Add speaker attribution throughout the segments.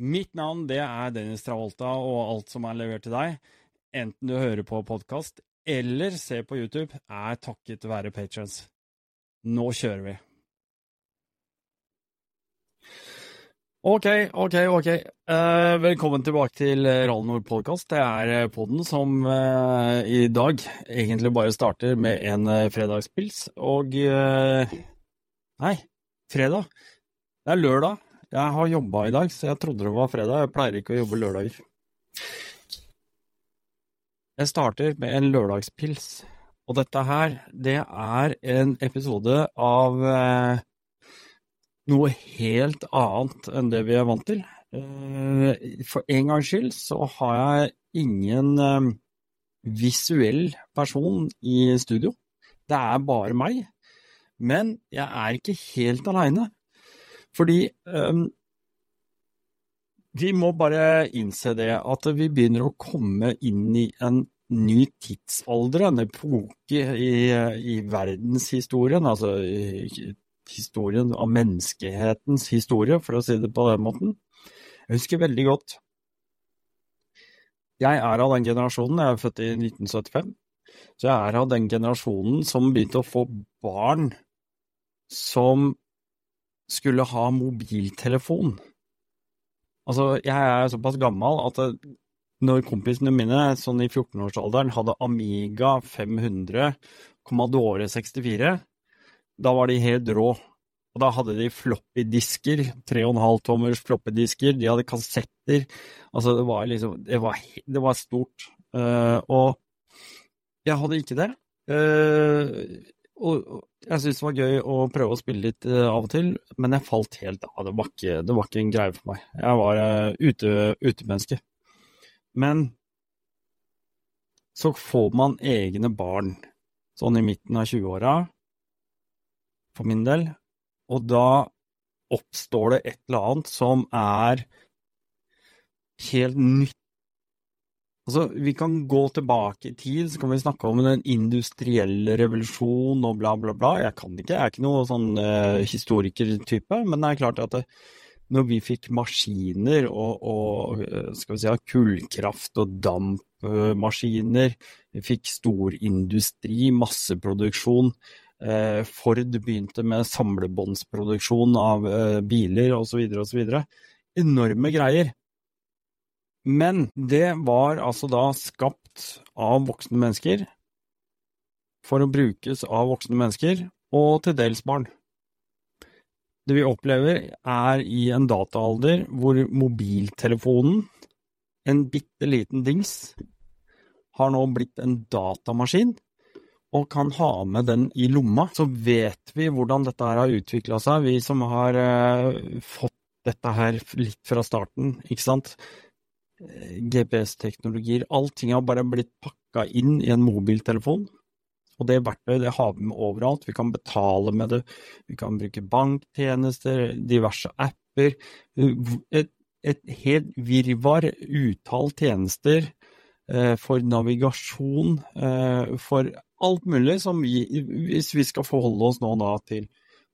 Speaker 1: Mitt navn det er Dennis Travolta, og alt som er levert til deg, enten du hører på podkast eller ser på YouTube, er takket være patrons. Nå kjører vi. Ok, ok, ok. Uh, velkommen tilbake til Rallnord podkast. Det er eh, podden som uh, i dag egentlig bare starter med en uh, fredagspils. Og Nei, fredag. Det er lørdag. Jeg har jobba i dag, så jeg trodde det var fredag. Jeg pleier ikke å jobbe lørdager. Jeg starter med en lørdagspils. Og dette her, det er en episode av eh, noe helt annet enn det vi er vant til. Eh, for en gangs skyld så har jeg ingen eh, visuell person i studio. Det er bare meg. Men jeg er ikke helt aleine. Fordi um, vi må bare innse det, at vi begynner å komme inn i en ny tidsalder, en epoke i, i verdenshistorien, altså historien av menneskehetens historie, for å si det på den måten. Jeg husker veldig godt Jeg er av den generasjonen, jeg er født i 1975, så jeg er av den generasjonen som begynte å få barn som skulle ha mobiltelefon. Altså, jeg er såpass gammel at når kompisene mine sånn i 14-årsalderen hadde Amiga 500, Commodore 64, da var de helt rå. Og da hadde de floppy-disker, 3,5 tommers floppy-disker, de hadde kassetter. Altså, det var liksom Det var, det var stort. Uh, og jeg hadde ikke det. Uh, og jeg syntes det var gøy å prøve å spille litt uh, av og til, men jeg falt helt av. Det var ikke, det var ikke en greie for meg. Jeg var uh, ute, utemenneske. Men så får man egne barn, sånn i midten av 20-åra, for min del, og da oppstår det et eller annet som er helt nytt Altså, vi kan gå tilbake i tid, så kan vi snakke om den industrielle revolusjon og bla, bla, bla. Jeg kan ikke, jeg er ikke noen sånn uh, historikertype, men det er klart at det, når vi fikk maskiner og, og skal vi si, kullkraft og dampmaskiner, vi fikk storindustri, masseproduksjon, uh, Ford begynte med samlebåndsproduksjon av uh, biler osv., osv. Enorme greier. Men det var altså da skapt av voksne mennesker for å brukes av voksne mennesker, og til dels barn. Det vi opplever er i en dataalder hvor mobiltelefonen, en bitte liten dings, har nå blitt en datamaskin, og kan ha med den i lomma. Så vet vi hvordan dette her har utvikla seg, vi som har uh, fått dette her litt fra starten, ikke sant. GPS-teknologier, allting har bare blitt pakka inn i en mobiltelefon. Og det verktøyet det har vi med overalt. Vi kan betale med det, vi kan bruke banktjenester, diverse apper. Et, et helt virvar, utall tjenester eh, for navigasjon, eh, for alt mulig som vi, hvis vi skal forholde oss nå da til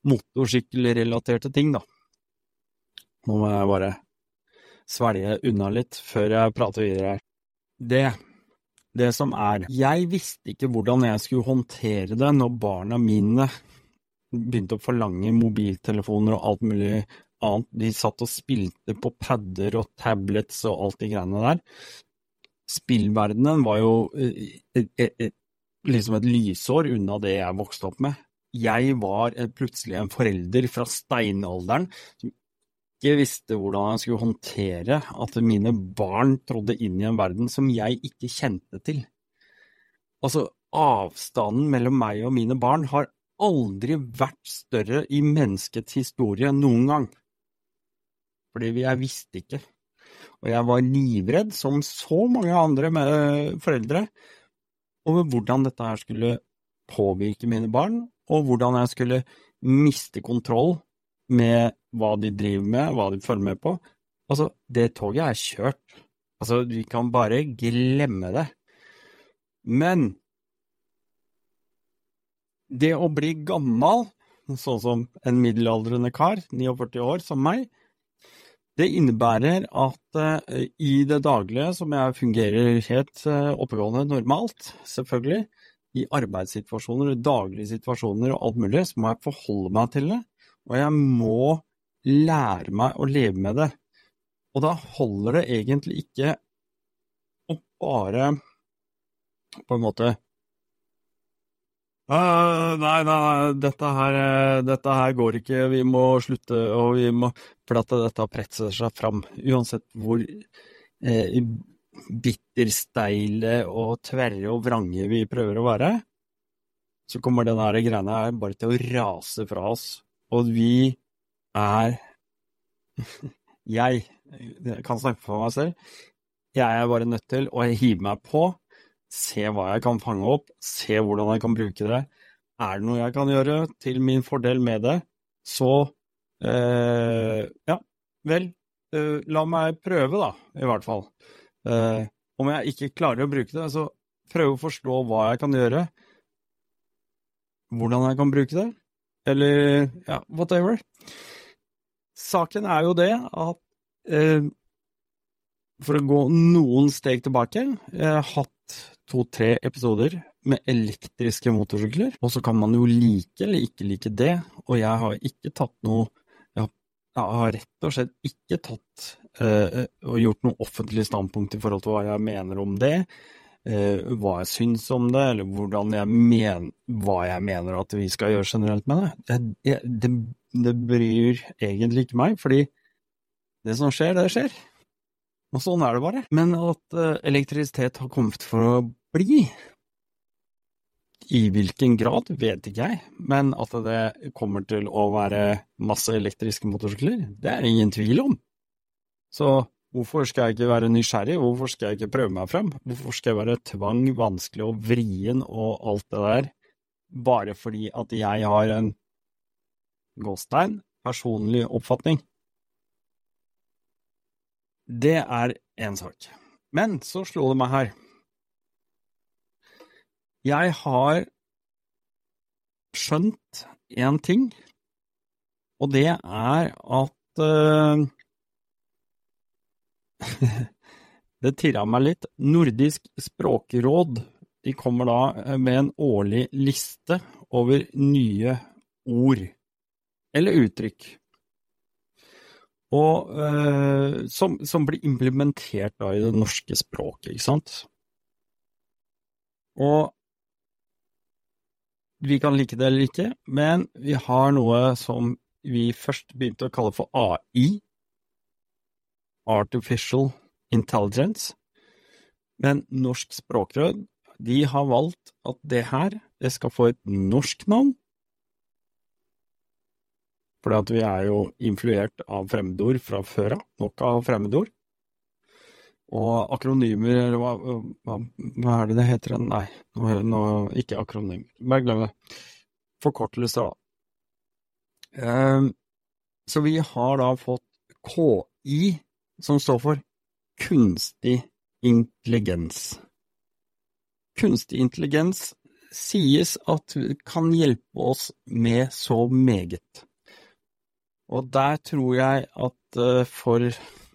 Speaker 1: motorsykkelrelaterte ting, da. Nå må jeg bare svelge unna litt før jeg prater videre her. Det, det som er Jeg visste ikke hvordan jeg skulle håndtere det når barna mine begynte å forlange mobiltelefoner og alt mulig annet. De satt og spilte på padder og tablets og alt de greiene der. Spillverdenen var jo et, et, et, liksom et lysår unna det jeg vokste opp med. Jeg var plutselig en forelder fra steinalderen som ikke visste hvordan jeg skulle håndtere at mine barn trådde inn i en verden som jeg ikke kjente til. Altså, avstanden mellom meg og mine barn har aldri vært større i menneskets historie noen gang. Fordi jeg visste ikke. Og jeg var livredd, som så mange andre foreldre, over hvordan dette her skulle påvirke mine barn, og hvordan jeg skulle miste kontroll med hva de driver med, hva de følger med på. Altså, det toget er kjørt. Altså, vi kan bare glemme det. Men det å bli gammel, sånn som en middelaldrende kar, 49 år, som meg, det innebærer at uh, i det daglige, som jeg fungerer helt uh, oppegående normalt, selvfølgelig, i arbeidssituasjoner, daglige situasjoner og alt mulig, så må jeg forholde meg til det, og jeg må lære meg å leve med det. Og da holder det egentlig ikke å bare på en måte Uh, nei, nei, dette her, dette her, går ikke, vi må slutte, og vi må For at dette pretser seg fram. Uansett hvor eh, bittersteile og tverre og vrange vi prøver å være, så kommer denne greiene her bare til å rase fra oss. Og vi er Jeg, kan snakke for meg selv. Jeg er bare nødt til å hive meg på se hva jeg kan fange opp, se hvordan jeg kan bruke det. Er det noe jeg kan gjøre til min fordel med det, så eh, ja, vel, eh, la meg prøve, da, i hvert fall. Eh, om jeg ikke klarer å bruke det, så prøve å forstå hva jeg kan gjøre, hvordan jeg kan bruke det, eller ja, whatever. Saken er jo det at eh, for å gå noen steg tilbake, jeg har hatt to-tre episoder med elektriske motorsykler. Og så kan man jo like eller ikke like det, og jeg har ikke tatt noe Jeg har, rett og slett ikke tatt uh, og gjort noe offentlig standpunkt i forhold til hva jeg mener om det. Uh, hva jeg syns om det, eller jeg men, hva jeg mener at vi skal gjøre generelt med det. Jeg, det. Det bryr egentlig ikke meg, fordi det som skjer, det skjer. Og sånn er det bare. Men at uh, elektrisitet har kommet for å bli, i hvilken grad vet ikke jeg, men at det kommer til å være masse elektriske motorsykler, det er det ingen tvil om. Så hvorfor skal jeg ikke være nysgjerrig, hvorfor skal jeg ikke prøve meg frem, hvorfor skal jeg være tvang, vanskelig og vrien og alt det der, bare fordi at jeg har en gåstein personlig oppfatning? Det er én sak. Men så slo det meg her. Jeg har skjønt én ting, og det er at uh, Det tirra meg litt. Nordisk språkråd de kommer da med en årlig liste over nye ord, eller uttrykk og eh, som, som, blir implementert da i det norske språket, ikke sant. Og vi kan like det eller ikke, men vi har noe som vi først begynte å kalle for AI, Artificial Intelligence, men Norsk språkråd de har valgt at det her det skal få et norsk navn, for vi er jo influert av fremmedord fra før av. Nok av fremmedord. Og akronymer, eller hva, hva, hva, er det det heter? Nei, nå, nå, ikke akronym. Bare glem det. Forkortelser, da. Eh, så vi har da fått KI, som står for kunstig intelligens. Kunstig intelligens sies at kan hjelpe oss med så meget. Og der tror jeg at uh, for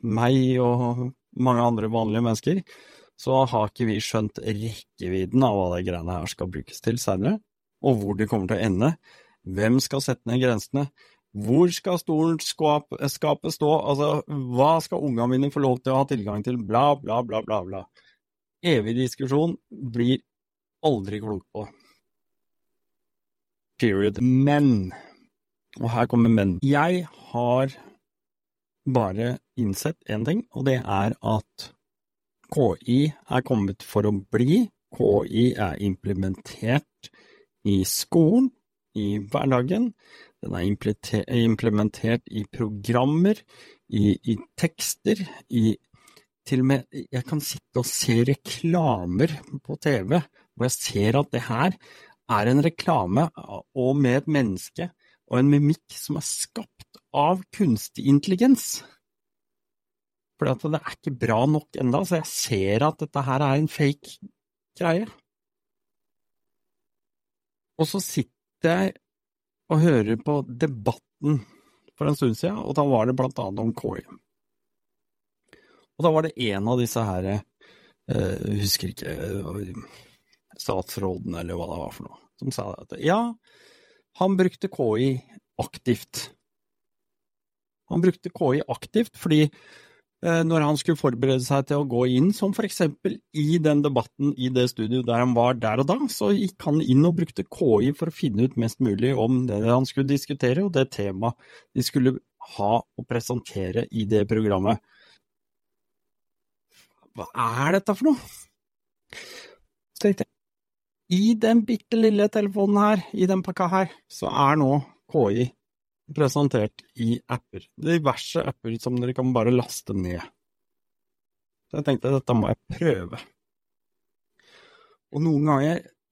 Speaker 1: meg og mange andre vanlige mennesker, så har ikke vi skjønt rekkevidden av hva de greiene her skal brukes til seinere, og hvor de kommer til å ende. Hvem skal sette ned grensene? Hvor skal stolen skapet stå? Altså, hva skal ungene mine få lov til å ha tilgang til? Bla, bla, bla, bla, bla. Evig diskusjon blir aldri klok på. Period. Men og her kommer men. Jeg har bare innsett én ting, og det er at KI er kommet for å bli. KI er implementert i skolen, i hverdagen. Den er implementert i programmer, i, i tekster, i til og med jeg kan sitte og se reklamer på TV hvor jeg ser at det her er en reklame og med et menneske og en mimikk som er skapt av kunstig intelligens. For det er ikke bra nok enda, så jeg ser at dette her er en fake greie. Og så sitter jeg og hører på Debatten for en stund siden, og da var det blant annet om KI. Og da var det en av disse her, jeg eh, husker ikke, statsråden eller hva det var for noe, som sa at ja, han brukte KI aktivt. Han brukte KI aktivt fordi Eh, når han skulle forberede seg til å gå inn, som for eksempel i den debatten i det studioet der han var der og da, så gikk han inn og brukte KI for å finne ut mest mulig om det han skulle diskutere, og det temaet de skulle ha og presentere i det programmet. Hva er dette for noe? Tenkte jeg, i den bitte lille telefonen her, i den pakka her, så er nå KI presentert i apper. Diverse apper som dere kan bare laste ned. Så jeg tenkte dette må jeg prøve. Og noen ganger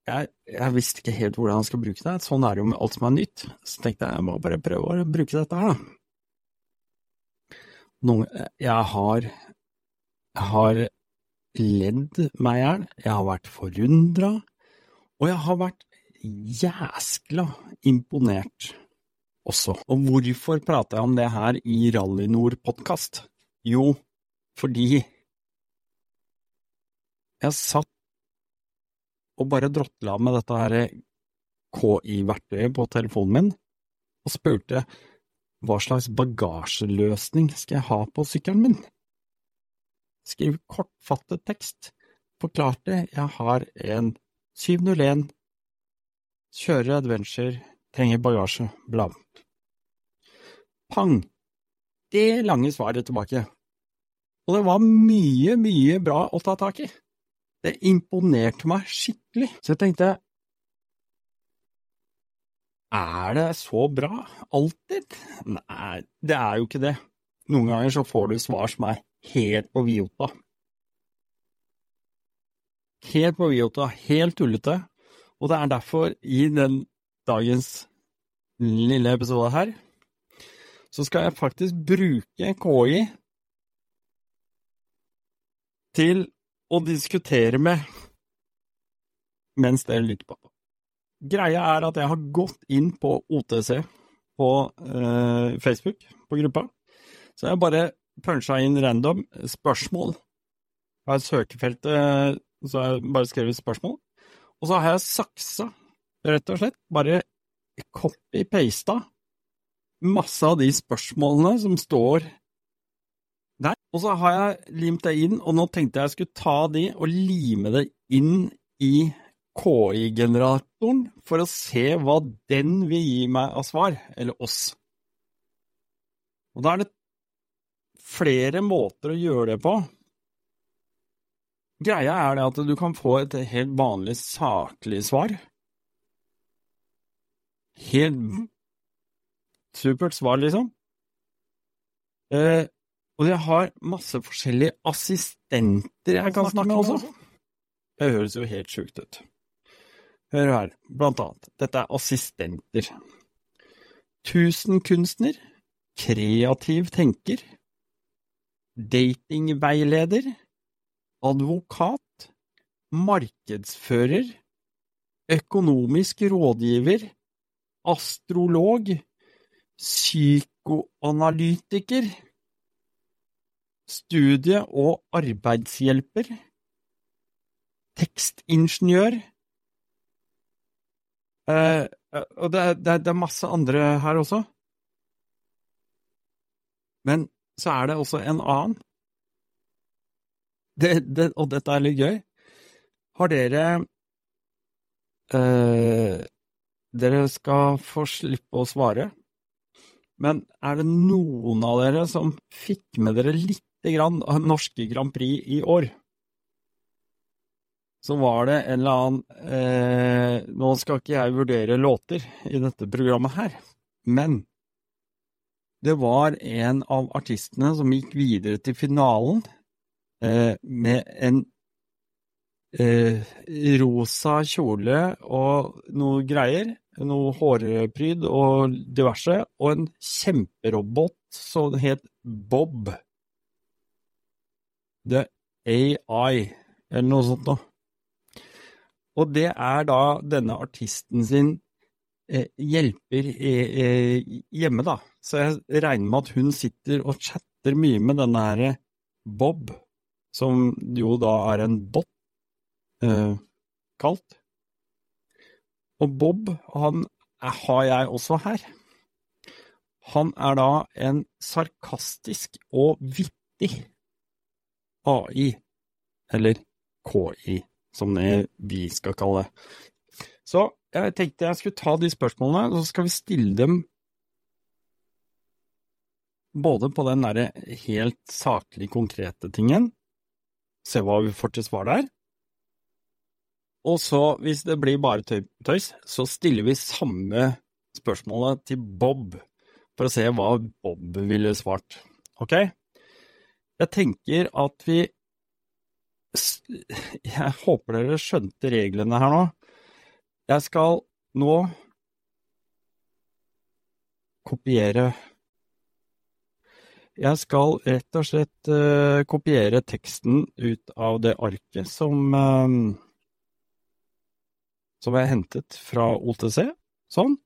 Speaker 1: jeg, jeg visste ikke helt hvordan jeg skal bruke det. Sånn er det jo med alt som er nytt. Så tenkte jeg jeg må bare prøve å bruke dette her, da. Noen, jeg har jeg har ledd meg i hjel, jeg har vært forundra, og jeg har vært jæskla imponert også. Og hvorfor prater jeg om det her i Rallynord-podkast? Jo, fordi jeg satt og bare drottla med dette her KI-verktøyet på telefonen min, og spurte hva slags bagasjeløsning skal jeg ha på sykkelen min? Skriv kortfattet tekst, forklarte jeg har en 701, kjører adventure, trenger bagasje, bla. Pang! Det lange svaret tilbake. Og det var mye, mye bra å ta tak i. Det imponerte meg skikkelig. Så jeg tenkte Er det så bra alltid? Nei, det er jo ikke det. Noen ganger så får du svar som er helt på viota. Helt på viota, helt tullete. Og det er derfor, i den dagens lille episode her, så skal jeg faktisk bruke KI til å diskutere med mens dere lytter på. Greia er at jeg har gått inn på OTC på eh, Facebook, på gruppa, så jeg bare puncha inn random spørsmål. Har søkefeltet, så har jeg bare skrevet spørsmål. Og så har jeg saksa, rett og slett, bare copy-pasta masse av de spørsmålene som står der. Og så har jeg limt det inn, og nå tenkte jeg skulle ta de og lime det inn i KI-generatoren for å se hva den vil gi meg av svar, eller oss. Og da er det flere måter å gjøre det på. Greia er det at du kan få et helt vanlig saklig svar. Helt supert svar, liksom. Eh, og jeg har masse forskjellige assistenter jeg kan snakke med også. Det høres jo helt sjukt ut. Hør her, blant annet. Dette er assistenter. Tusenkunstner, kreativ tenker, datingveileder, advokat, markedsfører, økonomisk rådgiver, astrolog, psykoanalytiker, studie- og arbeidshjelper, tekstingeniør eh, Og det er, det er masse andre her også. Men så er det også en annen. Det, det, og dette er litt gøy. Har dere eh, Dere skal få slippe å svare, men er det noen av dere som fikk med dere lite grann av norske Grand Prix i år? Så var det en eller annen eh, Nå skal ikke jeg vurdere låter i dette programmet her, men det var en av artistene som gikk videre til finalen eh, med en eh, rosa kjole og noe greier, noe hårpryd og diverse, og en kjemperobot som het Bob. The AI, eller noe sånt noe. Og det er da denne artisten sin eh, hjelper eh, eh, hjemme, da. Så jeg regner med at hun sitter og chatter mye med denne her Bob, som jo da er en bot, eh, kalt. Og Bob, han har jeg også her. Han er da en sarkastisk og vittig AI, eller KI, som det vi skal kalle det. Så jeg tenkte jeg skulle ta de spørsmålene, og så skal vi stille dem både på den derre helt saklig konkrete tingen, se hva vi får til svar der, og så, hvis det blir bare tøys, så stiller vi samme spørsmålet til Bob, for å se hva Bob ville svart. Ok? Jeg tenker at vi Jeg håper dere skjønte reglene her nå. Jeg skal nå kopiere Jeg skal rett og slett uh, kopiere teksten ut av det arket som uh, som jeg hentet fra OTC, sånn,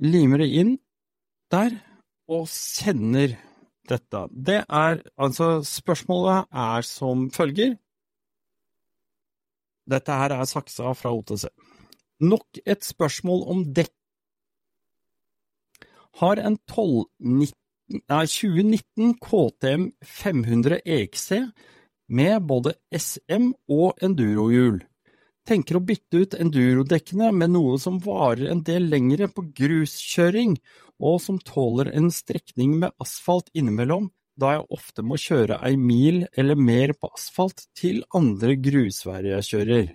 Speaker 1: limer det inn der og sender dette. Det er altså Spørsmålet er som følger. Dette her er saksa fra OTC. Nok et spørsmål om dekk. Har en 12, nei, 2019 KTM 500 EXC med både SM og endurohjul. Tenker å bytte ut endurodekkene med noe som varer en del lengre på gruskjøring, og som tåler en strekning med asfalt innimellom, da jeg ofte må kjøre ei mil eller mer på asfalt til andre grusveier jeg kjører.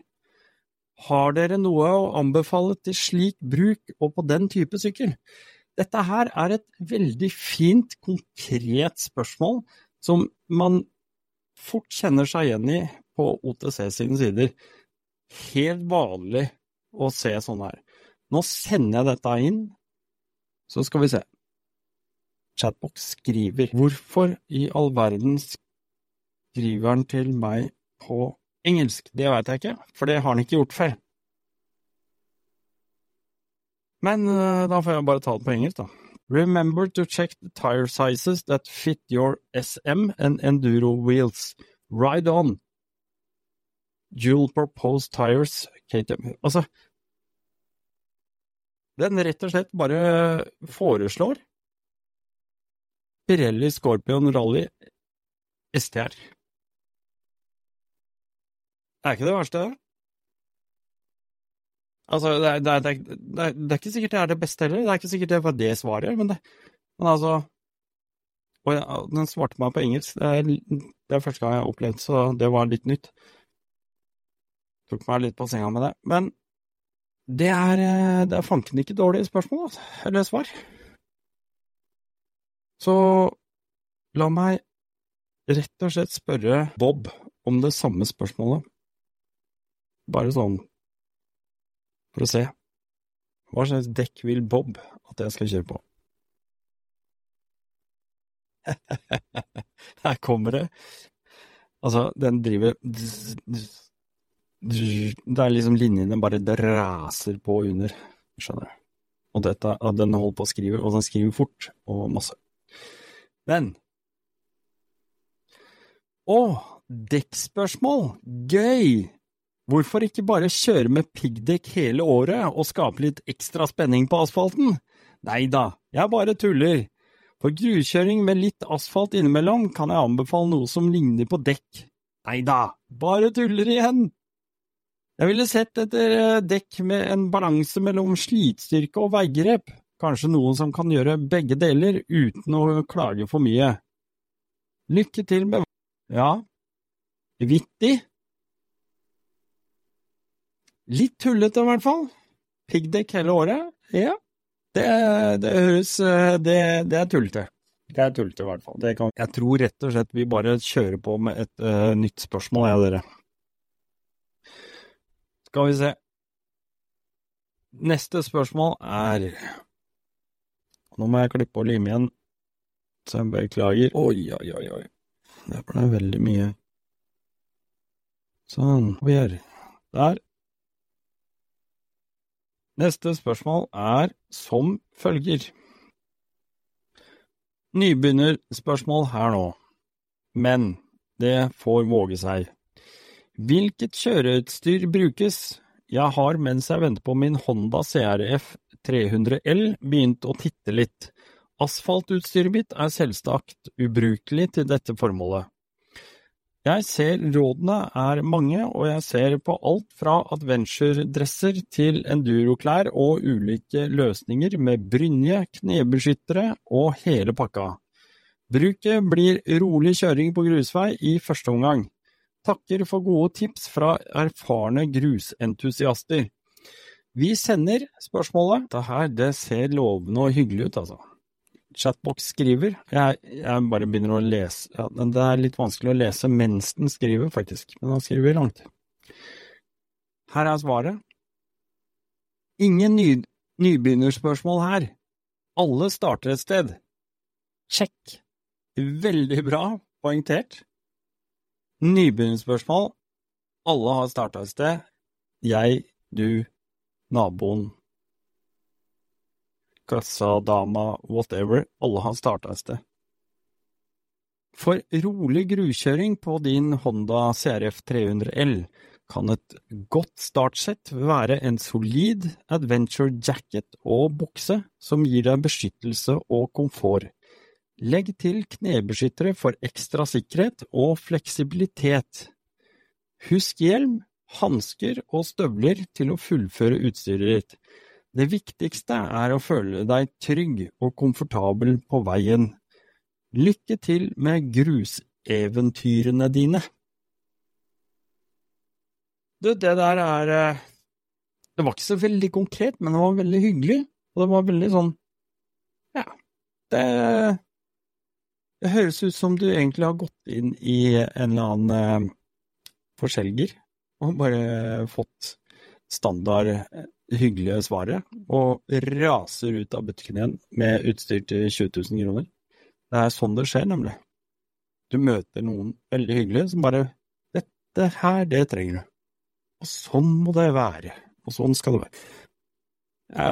Speaker 1: Har dere noe å anbefale til slik bruk og på den type sykkel? Dette her er et veldig fint, konkret spørsmål som man fort kjenner seg igjen i på OTC sine sider. Helt vanlig å se sånn her. Nå sender jeg dette inn, så skal vi se. Chatbox skriver Hvorfor i all verden skriver han til meg på engelsk? Det veit jeg ikke, for det har han ikke gjort før. Men uh, da får jeg bare ta det på engelsk, da. Remember to check the tire sizes that fit your SM and enduro wheels. Ride on. Dual proposed tires, KTM. Altså, den rett og slett bare foreslår Pirelli Scorpion Rally STR. Er ikke det verste. Altså, det er, det, er, det, er, det er, ikke sikkert det er det beste heller, det er ikke sikkert det var det svaret, men, men altså Og den svarte meg på engelsk, det er, det er første gang jeg har opplevd så det var litt nytt. Tok meg litt på senga med det. Men det er, det er fanken ikke dårlige spørsmål, altså. Eller svar. Så la meg rett og slett spørre Bob om det samme spørsmålet. Bare sånn for å se. Hva slags dekk vil Bob at jeg skal kjøre på? Her kommer det. Altså, den driver Det er liksom linjene bare raser på under, skjønner du. Og dette, den holder på å skrive, og den skriver fort og masse. Men Å, dekkspørsmål! Gøy! Hvorfor ikke bare kjøre med piggdekk hele året og skape litt ekstra spenning på asfalten? Nei da, jeg bare tuller. For gruskjøring med litt asfalt innimellom kan jeg anbefale noe som ligner på dekk. Nei da, bare tuller igjen. Jeg ville sett etter eh, dekk med en balanse mellom slitstyrke og veigrep, kanskje noen som kan gjøre begge deler uten å klage for mye. Lykke til med… Ja, vittig? Litt tullete, i hvert fall. Piggdekk hele året? Ja, det, det høres det, det, er tullete. Det er tullete, i hvert fall. Kan... Jeg tror rett og slett vi bare kjører på med et uh, nytt spørsmål, jeg og dere. Skal vi se. Neste spørsmål er Nå må jeg klippe og lime igjen, så jeg beklager. Oi, oi, oi, oi. Det ble veldig mye. Sånn. Vi gjør der. Neste spørsmål er som følger. Nybegynnerspørsmål her nå, men det får våge seg. Hvilket kjøreutstyr brukes? Jeg har mens jeg venter på min Honda CRF 300L begynt å titte litt. Asfaltutstyret mitt er selvsagt ubrukelig til dette formålet. Jeg ser rådene er mange, og jeg ser på alt fra adventure-dresser til enduroklær og ulike løsninger med brynje, knebeskyttere og hele pakka. Bruket blir rolig kjøring på grusvei i første omgang. Takker for gode tips fra erfarne grusentusiaster. Vi sender spørsmålet. Dette her, det ser lovende og hyggelig ut, altså. Chatbox skriver. Jeg, jeg, bare begynner å lese. Ja, det er litt vanskelig å lese mens den skriver, faktisk, men han skriver langt. Her er svaret. Ingen ny, nybegynnerspørsmål her. Alle starter et sted. Sjekk. Veldig bra poengtert. Nybegynnerspørsmål. Alle har starta et sted. Jeg, du, naboen, kassadama, whatever, alle har starta et sted. For rolig grukjøring på din Honda CRF 300L kan et godt startsett være en solid adventure jacket og bukse som gir deg beskyttelse og komfort. Legg til knebeskyttere for ekstra sikkerhet og fleksibilitet. Husk hjelm, hansker og støvler til å fullføre utstyret ditt. Det viktigste er å føle deg trygg og komfortabel på veien. Lykke til med gruseventyrene dine. Du, det der er eh, Det var ikke så veldig konkret, men det var veldig hyggelig. Og det var veldig sånn Ja, det Det høres ut som du egentlig har gått inn i en eller annen eh, forselger og bare fått standard eh, hyggelige svaret, og raser ut av butikken igjen med utstyr til 20 000 kroner. Det er sånn det skjer, nemlig. Du møter noen veldig hyggelige som bare 'Dette her, det trenger du'. Og sånn må det være. Og sånn skal det være. Ja,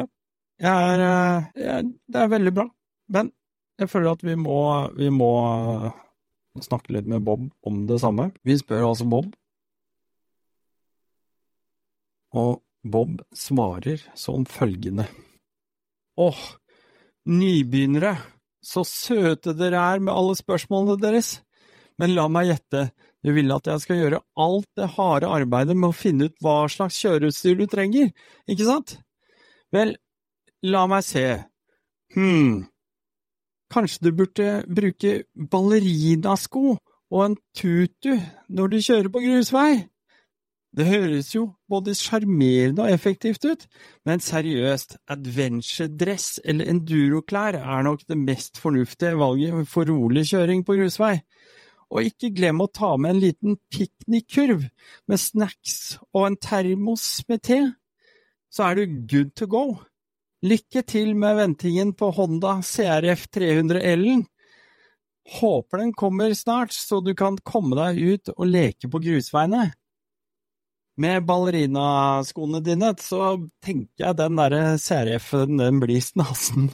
Speaker 1: jeg er, eh, det er veldig bra, men jeg føler at vi må, vi må snakke litt med Bob om det samme. Vi spør altså Bob. Og Bob svarer som følgende. Åh, nybegynnere, så søte dere er med alle spørsmålene deres, men la meg gjette, du vil at jeg skal gjøre alt det harde arbeidet med å finne ut hva slags kjøreutstyr du trenger, ikke sant? Vel, la meg se, hm, kanskje du burde bruke ballerinasko og en tutu når du kjører på grusvei? Det høres jo både sjarmerende og effektivt ut, men seriøst, adventure-dress eller enduroklær er nok det mest fornuftige valget for rolig kjøring på grusvei. Og ikke glem å ta med en liten piknikkurv med snacks og en termos med te, så er du good to go. Lykke til med ventingen på Honda CRF 300L-en. Håper den kommer snart, så du kan komme deg ut og leke på grusveiene. Med ballerinaskoene dine, så tenker jeg den derre CRF-en, den blir snasen.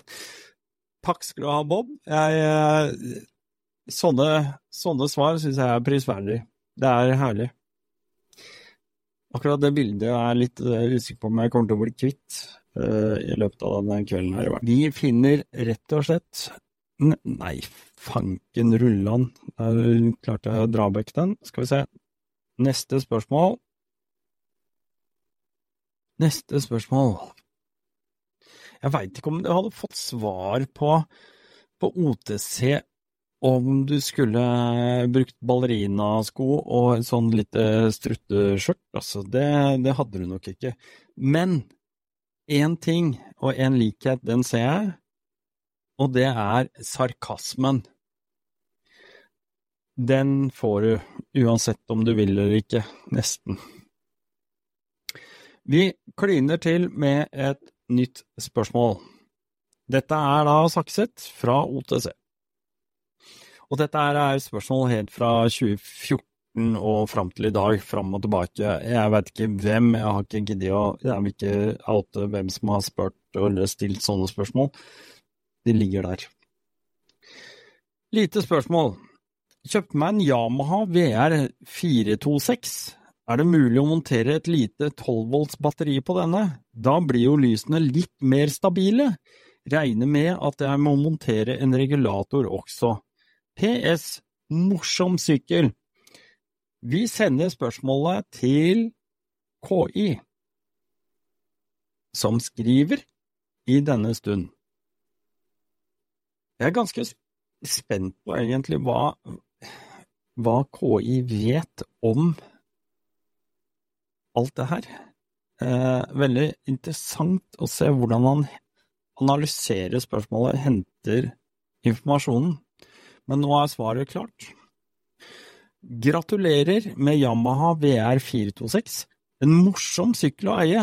Speaker 1: Takk skal du ha, Bob. Jeg, eh, sånne, sånne svar syns jeg er prisverdig. Det er herlig. Akkurat det bildet er jeg litt eh, usikker på om jeg kommer til å bli kvitt i løpet av denne kvelden her. Vi finner rett og slett Nei, fanken rullan. Der klarte jeg å dra vekk den. Skal vi se. Neste spørsmål. Neste spørsmål. Jeg veit ikke om du hadde fått svar på, på OTC om du skulle brukt ballerinasko og en sånn lite strutteskjørt. Altså, det, det hadde du nok ikke. Men én ting, og én likhet, den ser jeg. og det er sarkasmen. Den får du, uansett om du vil eller ikke, nesten. Vi kliner til med et nytt spørsmål. Dette er da sakset fra OTC. Og dette er spørsmål helt fra 2014 og fram til i dag, fram og tilbake. Jeg vet ikke hvem, jeg har ikke giddet å Jeg vil ikke oute hvem som har spurt eller stilt sånne spørsmål. De ligger der. Lite spørsmål. Kjøpte meg en Yamaha VR 426. Er det mulig å montere et lite 12 volts batteri på denne? Da blir jo lysene litt mer stabile. Regner med at jeg må montere en regulator også. PS. Morsom sykkel. Vi sender spørsmålet til KI, som skriver i denne stund. Jeg er ganske spent på egentlig hva, hva KI vet om alt det her. Eh, veldig interessant å se hvordan han analyserer spørsmålet, henter informasjonen. Men nå er svaret klart. Gratulerer med Yamaha VR 426, en morsom sykkel å eie.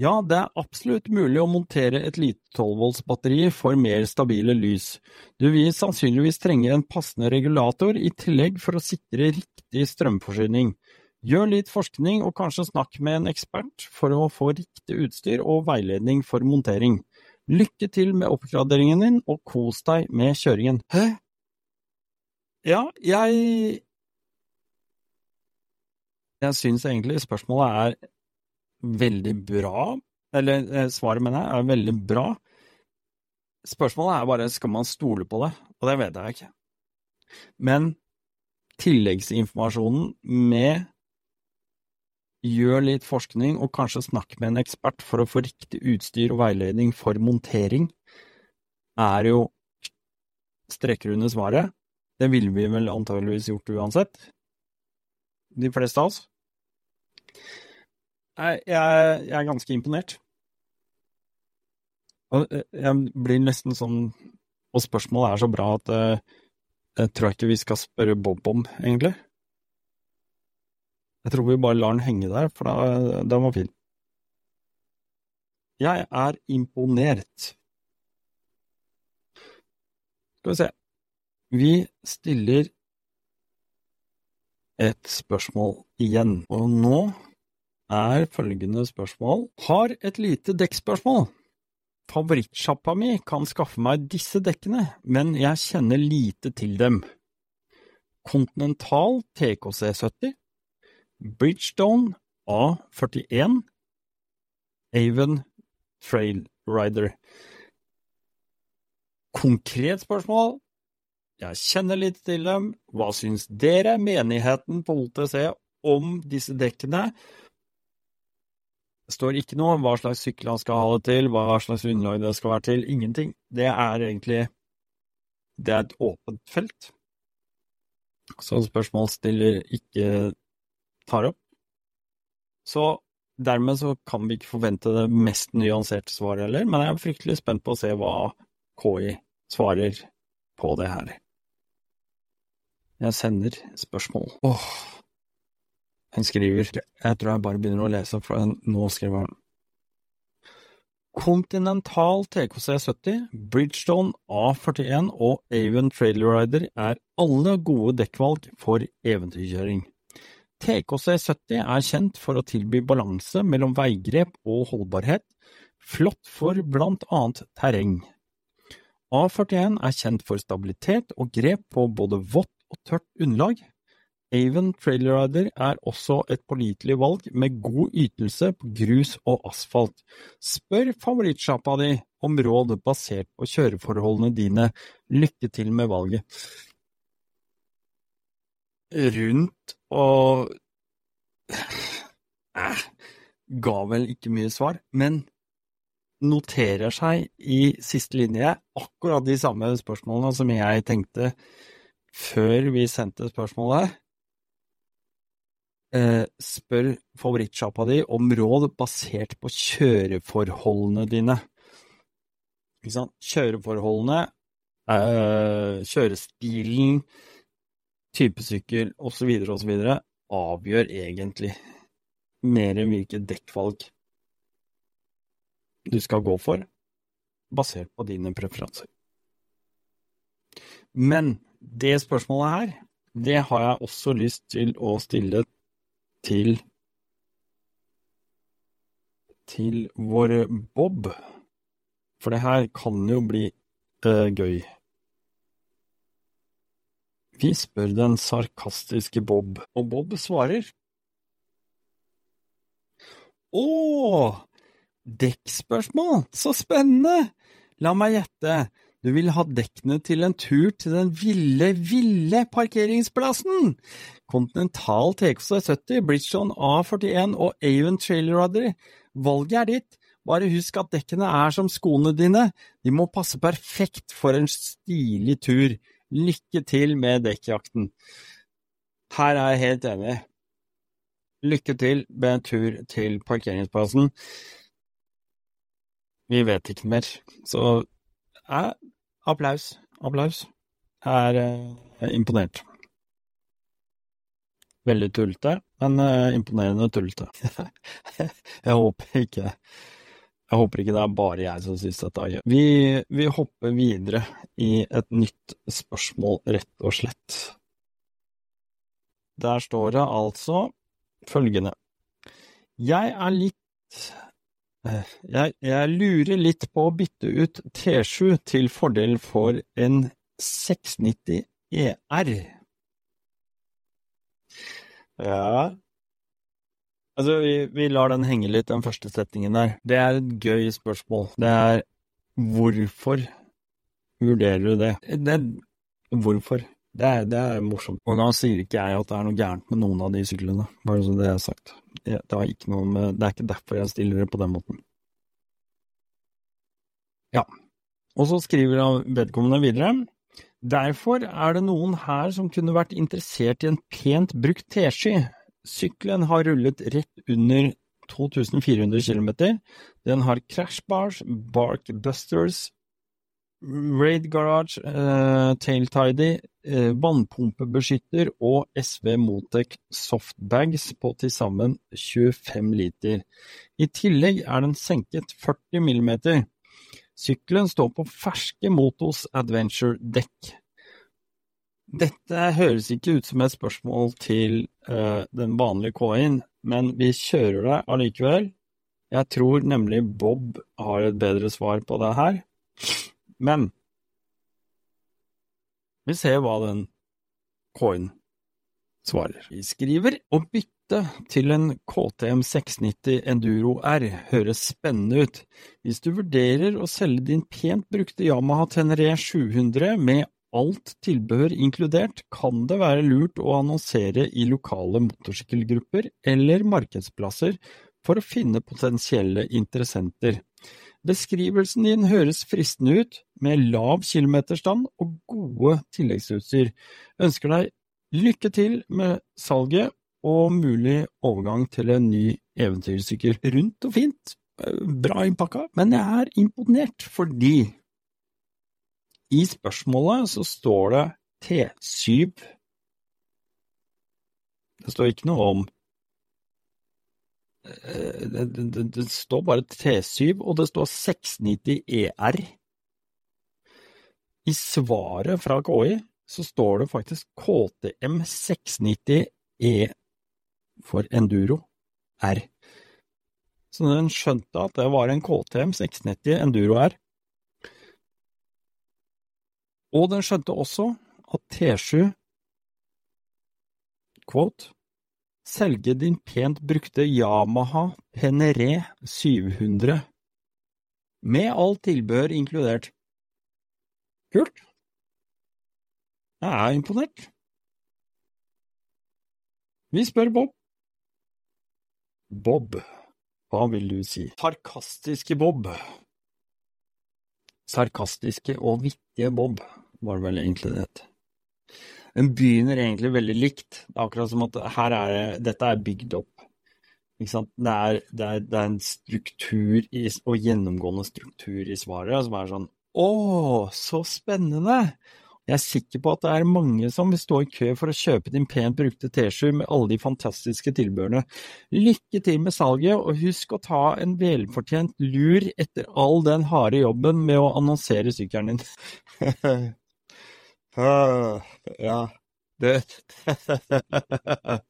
Speaker 1: Ja, det er absolutt mulig å montere et lite 12 volts batteri for mer stabile lys. Du vil sannsynligvis trenge en passende regulator i tillegg for å sikre riktig strømforsyning. Gjør litt forskning og kanskje snakk med en ekspert for å få riktig utstyr og veiledning for montering. Lykke til med oppgraderingen din, og kos deg med kjøringen. Hæ? Ja, jeg Jeg syns egentlig spørsmålet er veldig bra. Eller eh, svaret, mener jeg, er veldig bra. Spørsmålet er bare skal man stole på det, og det vet jeg ikke. Men tilleggsinformasjonen med gjør litt forskning og kanskje snakk med en ekspert for å få riktig utstyr og veiledning for montering, er jo strekker under svaret. Det ville vi vel antageligvis gjort uansett. De fleste av oss. Jeg, jeg, jeg er ganske imponert. Eh, jeg blir nesten sånn Og spørsmålet er så bra at eh, jeg tror ikke vi skal spørre Bob om, egentlig. Jeg tror vi bare lar den henge der, for da, den var fin. Jeg er imponert. Skal vi se. Vi stiller et spørsmål igjen, og nå er følgende spørsmål Har et lite dekkspørsmål. Favorittsjappa mi kan skaffe meg disse dekkene, men jeg kjenner lite til dem. Continental TKC70, Bridgestone A41, Avon Trail Rider. Konkret spørsmål. Jeg kjenner litt til dem. Hva syns dere, menigheten på OTC, om disse dekkene? Det står ikke noe om hva slags sykkel han skal ha det til, hva slags underlag det skal være til. Ingenting. Det er egentlig Det er et åpent felt. Så spørsmålsstiller ikke tar opp. Så dermed så kan vi ikke forvente det mest nyanserte svaret heller, men jeg er fryktelig spent på å se hva KI svarer på det her. Jeg sender spørsmål. Åh, han skriver Jeg tror jeg bare begynner å lese, for nå skriver han. Continental TKC70, Bridgestone A41 og Avon Trailer Rider er alle gode dekkvalg for eventyrkjøring. TKC70 er kjent for å tilby balanse mellom veigrep og holdbarhet, flott for blant annet terreng. A41 er kjent for stabilitet og grep på både vått og tørt underlag. Avon Trailer Rider er også et pålitelig valg med god ytelse på grus og asfalt. Spør favorittsjappa di om råd basert på kjøreforholdene dine. Lykke til med valget. Rundt og eh, ga vel ikke mye svar, men noterer seg i siste linje akkurat de samme spørsmålene som jeg tenkte før vi sendte spørsmålet. Eh, spør favorittsjappa di om råd basert på kjøreforholdene dine. Ikke sant? Kjøreforholdene eh, kjørestilen, typesykkel osv. osv. avgjør egentlig mer enn hvilket dekkvalg du skal gå for, basert på dine preferanser. Men det spørsmålet her, det har jeg også lyst til å stille til til vår Bob, for det her kan jo bli uh, gøy. Vi spør den sarkastiske Bob, og Bob svarer. Å, dekkspørsmål, så spennende! La meg gjette, du vil ha dekkene til en tur til den ville, ville parkeringsplassen! Continental TXC70, Bridgestone A41 og Avon Trailer. Valget er ditt. Bare husk at dekkene er som skoene dine, de må passe perfekt for en stilig tur. Lykke til med dekkjakten. Her er jeg helt enig. Lykke til med en tur til parkeringsplassen. Vi vet ikke mer, så eh, applaus. Applaus. Jeg er er imponert. Veldig tullete, men uh, imponerende tullete. jeg håper ikke jeg håper ikke det er bare jeg som synes dette er gøy. Vi, vi hopper videre i et nytt spørsmål, rett og slett. Der står det altså følgende Jeg er litt eh, jeg, jeg lurer litt på å bytte ut T7 til fordel for en 690 ER. Ja. Altså, vi, vi, lar den henge litt, den første setningen der. Det er et gøy spørsmål. Det er hvorfor vurderer du det? det hvorfor? Det er, det er, morsomt. Og da sier ikke jeg at det er noe gærent med noen av de syklene, bare så det er sagt. Det, det, med, det er ikke derfor jeg stiller det på den måten. Ja. Og så skriver vedkommende videre. Derfor er det noen her som kunne vært interessert i en pent brukt tesky. Sykkelen har rullet rett under 2400 km. Den har crashbars, barkbusters, raid garage, uh, tailtidy, vannpumpebeskytter og SV Motec softbags på til sammen 25 liter. I tillegg er den senket 40 mm. Sykkelen står på ferske Motos Adventure-dekk. Dette høres ikke ut som et spørsmål til uh, den vanlige K-en, men vi kjører det allikevel. Jeg tror nemlig Bob har et bedre svar på det her. Men vi ser hva den K-en svarer. Vi skriver å bytte til en KTM 690 Enduro R høres spennende ut. Hvis du vurderer å selge din pent brukte Yamaha Tenere 700 med alt tilbehør inkludert, kan det være lurt å annonsere i lokale motorsykkelgrupper eller markedsplasser for å finne potensielle interessenter. Beskrivelsen din høres fristende ut, med lav kilometerstand og gode tilleggsutstyr. Ønsker deg lykke til med salget og mulig overgang til en ny eventyrsykkel. Rundt og fint, bra innpakka, men jeg er imponert fordi i spørsmålet så står det T7. Det står ikke noe om det, det, det, står bare T7, og det står 690 ER. I svaret fra KI så står det faktisk KTM 690 E for Enduro R. Så den skjønte at det var en KTM 690 Enduro R. Og den skjønte også at T7 quote, selge din pent brukte Yamaha Penere 700 med alt tilbehør inkludert. Kult. Jeg er imponert. Vi spør Bob. Bob, hva vil du si? Sarkastiske Bob. Sarkastiske og vittige Bob var det vel egentlig det het. Den begynner egentlig veldig likt. Det er akkurat som at her er dette er bygd opp. Ikke sant? Det er, det er, det er en struktur i, og gjennomgående struktur i svaret som er sånn Å, så spennende! Jeg er sikker på at det er mange som vil stå i kø for å kjøpe din pent brukte T-skjorte med alle de fantastiske tilbehørene. Lykke til med salget, og husk å ta en velfortjent lur etter all den harde jobben med å annonsere sykkelen din. ja, det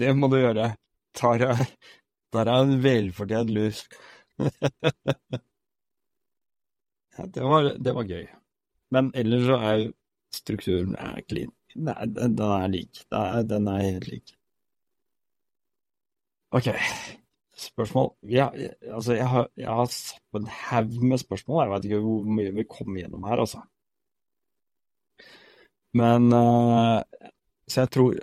Speaker 1: Det må du gjøre. Tar er en velfortjent lus. ja, det var, det var gøy. Men ellers så er strukturen er clean. Nei, den, den er lik. Er, den er helt lik. Ok, spørsmål ja, altså jeg har, jeg har satt på en haug med spørsmål. Jeg vet ikke hvor mye vi kommer gjennom her, altså. Men uh, Så jeg tror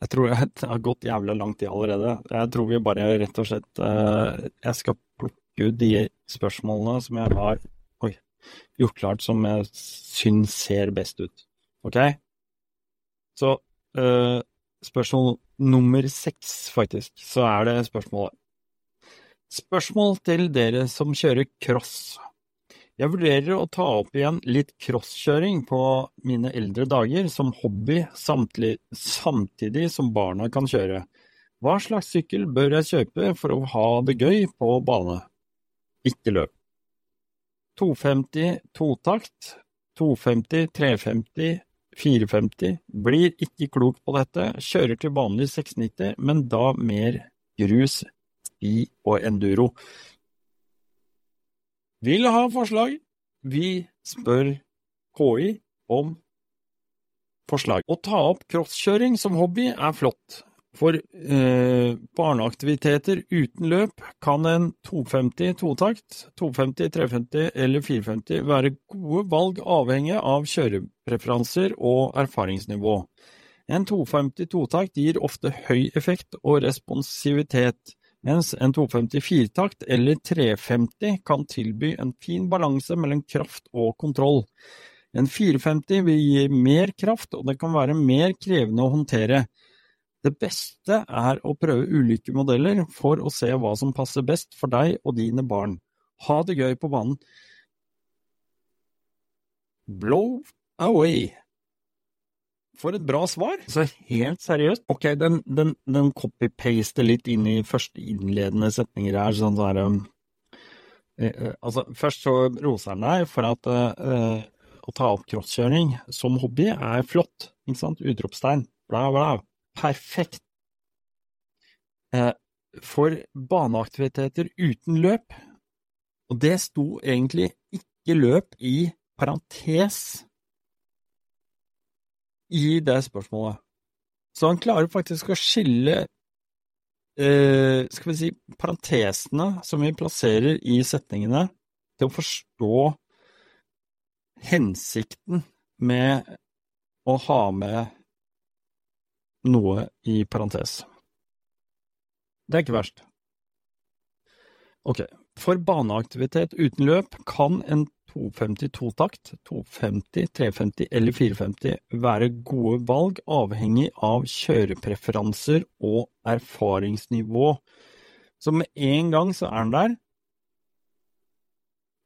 Speaker 1: jeg tror jeg har gått jævla langt i allerede. Jeg tror vi bare rett og slett uh, Jeg skal plukke ut de spørsmålene som jeg har gjort klart som jeg syns ser best ut. Ok? Så uh, spørsmål nummer seks, faktisk, så er det spørsmålet. Spørsmål til dere som kjører cross. Jeg vurderer å ta opp igjen litt crosskjøring på mine eldre dager som hobby, samtidig, samtidig som barna kan kjøre. Hva slags sykkel bør jeg kjøpe for å ha det gøy på bane? Ikke løp. 250 totakt, 250, 350, 450. Blir ikke klok på dette, kjører til vanlig 690, men da mer grus, ski og enduro. Vil ha forslag? Vi spør KI om forslag. Å ta opp crosskjøring som hobby er flott, for eh, barneaktiviteter uten løp kan en 250 totakt, 250, 350 eller 450 være gode valg avhengig av kjørepreferanser og erfaringsnivå. En 250 totakt gir ofte høy effekt og responsivitet, mens en 250 firtakt eller 350 kan tilby en fin balanse mellom kraft og kontroll. En 450 vil gi mer kraft, og det kan være mer krevende å håndtere. Det beste er å prøve ulike modeller for å se hva som passer best for deg og dine barn. Ha det gøy på banen. Blow away. For et bra svar! Så helt seriøst, ok, den, den, den copy-paster litt inn i første innledende setninger her, sånn der um, eh, eh, Altså, først så roser han deg for at eh, å ta opp crosskjøring som hobby er flott, ikke sant? Utropstegn, bla, bla. Perfekt. Eh, for baneaktiviteter uten løp, og det sto egentlig ikke løp i parentes i det spørsmålet. Så han klarer faktisk å skille eh, skal vi si, parentesene som vi plasserer i setningene, til å forstå hensikten med å ha med noe i parentes. Det er ikke verst. Ok, for baneaktivitet uten løp kan en 250 totakt, 250, 350 eller 450 være gode valg avhengig av kjørepreferanser og erfaringsnivå. Så med en gang så er den der.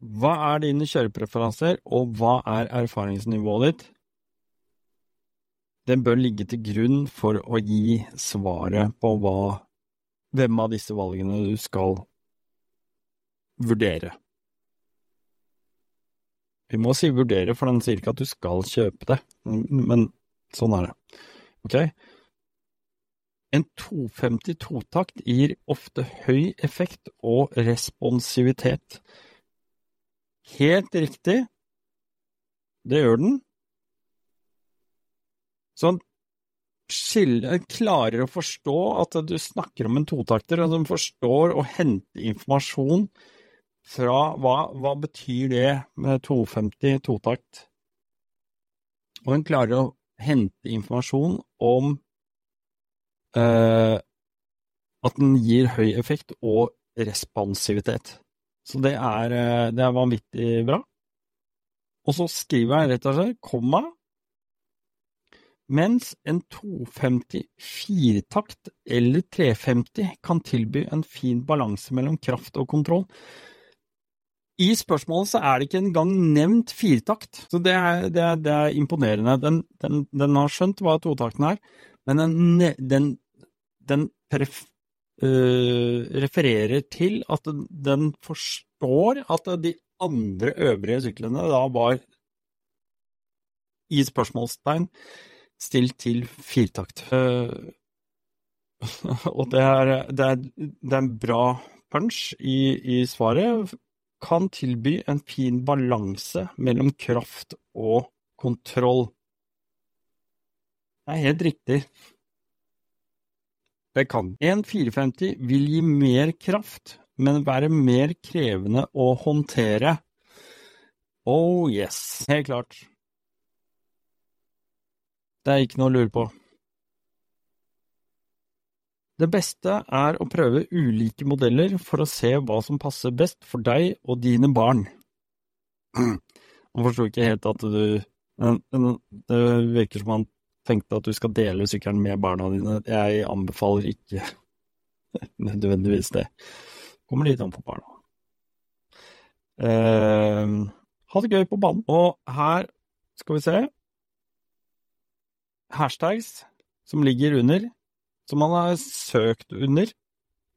Speaker 1: Hva er dine kjørepreferanser, og hva er erfaringsnivået ditt? Den bør ligge til grunn for å gi svaret på hva, hvem av disse valgene du skal vurdere. Vi må si vurdere, for den sier ikke at du skal kjøpe det, men sånn er det. Ok? En 250 totakt gir ofte høy effekt og responsivitet. Helt riktig, det gjør den, Sånn skille, klarer å forstå at du snakker om en totakter, og som forstår å hente informasjon fra hva, hva betyr det med 250 totakt? Og hun klarer å hente informasjon om eh, at den gir høy effekt og responsivitet. Så det er, eh, det er vanvittig bra. Og så skriver jeg rett og slett komma mens en 250 firetakt eller 350 kan tilby en fin balanse mellom kraft og kontroll. I spørsmålet så er det ikke engang nevnt firtakt, så det er, det er, det er imponerende. Den, den, den, har skjønt hva totakten er, men den, den, den pref, øh, refererer til at den forstår at de andre øvrige syklene da var i spørsmålstegn stilt til firtakt. Uh, og det er, det, er, det er, en bra punch i, i svaret. Kan tilby en fin balanse mellom kraft og kontroll. Det er helt riktig. Det kan. En 450 vil gi mer kraft, men være mer krevende å håndtere. Oh yes, helt klart. Det er ikke noe å lure på. Det beste er å prøve ulike modeller for å se hva som passer best for deg og dine barn. Han forsto ikke helt at du Det virker som han tenkte at du skal dele sykkelen med barna dine. Jeg anbefaler ikke nødvendigvis det. Kommer litt an på barna. Eh, ha det gøy på banen. Og her skal vi se hashtags som ligger under, som han har søkt under.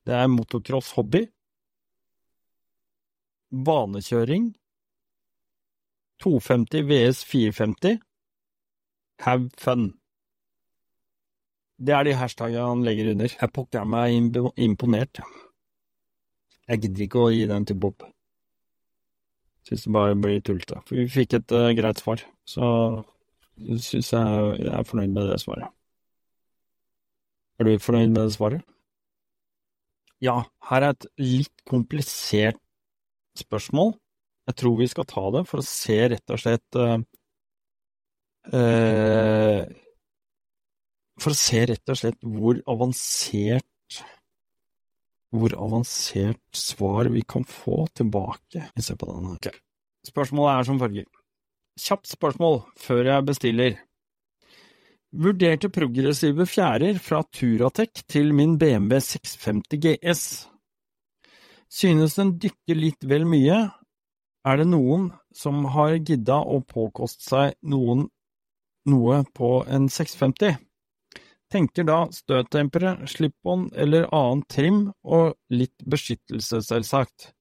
Speaker 1: Det er motocross hobby, banekjøring, 250 VS 450, have fun. Det er de hashtagene han legger under. Jeg pokker meg imponert. Jeg gidder ikke å gi den til Bob. Syns det bare blir tullete. For vi fikk et uh, greit svar, så syns jeg jeg er fornøyd med det svaret. Er du fornøyd med det svaret? Ja, her er et litt komplisert spørsmål. Jeg tror vi skal ta det for å se rett og slett uh, uh, For å se rett og slett hvor avansert hvor avansert svar vi kan få tilbake. Vi ser på den. her. Okay. Spørsmålet er som følger. Kjapt spørsmål før jeg bestiller. Vurderte progressive fjærer fra Turatec til min BMW 650 GS. Synes den dykker litt vel mye. Er det noen som har gidda å påkoste seg noen, noe på en 650? Tenker da støttempere, slip-on eller annen trim og litt beskyttelse, selvsagt.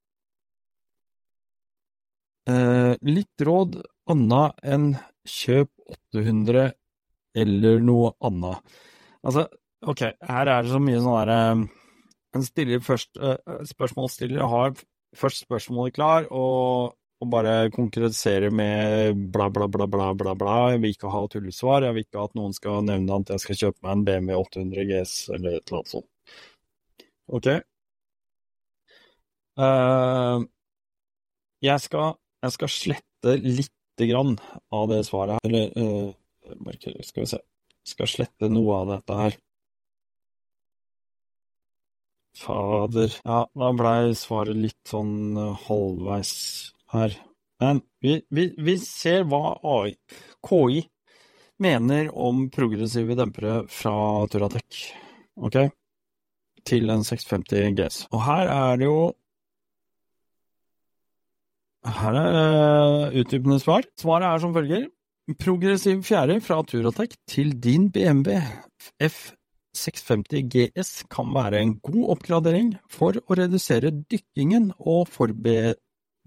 Speaker 1: Eh, litt råd anna enn kjøp 800 eller noe annet. Altså, ok, her er det så mye sånn derre eh, En stiller først Spørsmålsstiller har først spørsmålet klar, og, og bare konkretiserer med bla, bla, bla, bla, bla, bla. Jeg vil ikke ha tullesvar. Jeg vil ikke at noen skal nevne at jeg skal kjøpe meg en BMW 800 GS eller et eller annet sånt. Ok? Uh, jeg, skal, jeg skal slette litt grann av det svaret her. Eller uh, marker, skal vi se. Skal slette noe av dette her. Fader. Ja, da blei svaret litt sånn uh, halvveis her. Men vi, vi, vi ser hva AI, KI mener om progressive dempere fra Turatec. Ok? Til en 650 GS. Og her er det jo her er uh, utdypende svar. Svaret er som følger. Progressiv fjære fra Turatec til din BMW F650 GS kan være en god oppgradering for å redusere dykkingen og forbe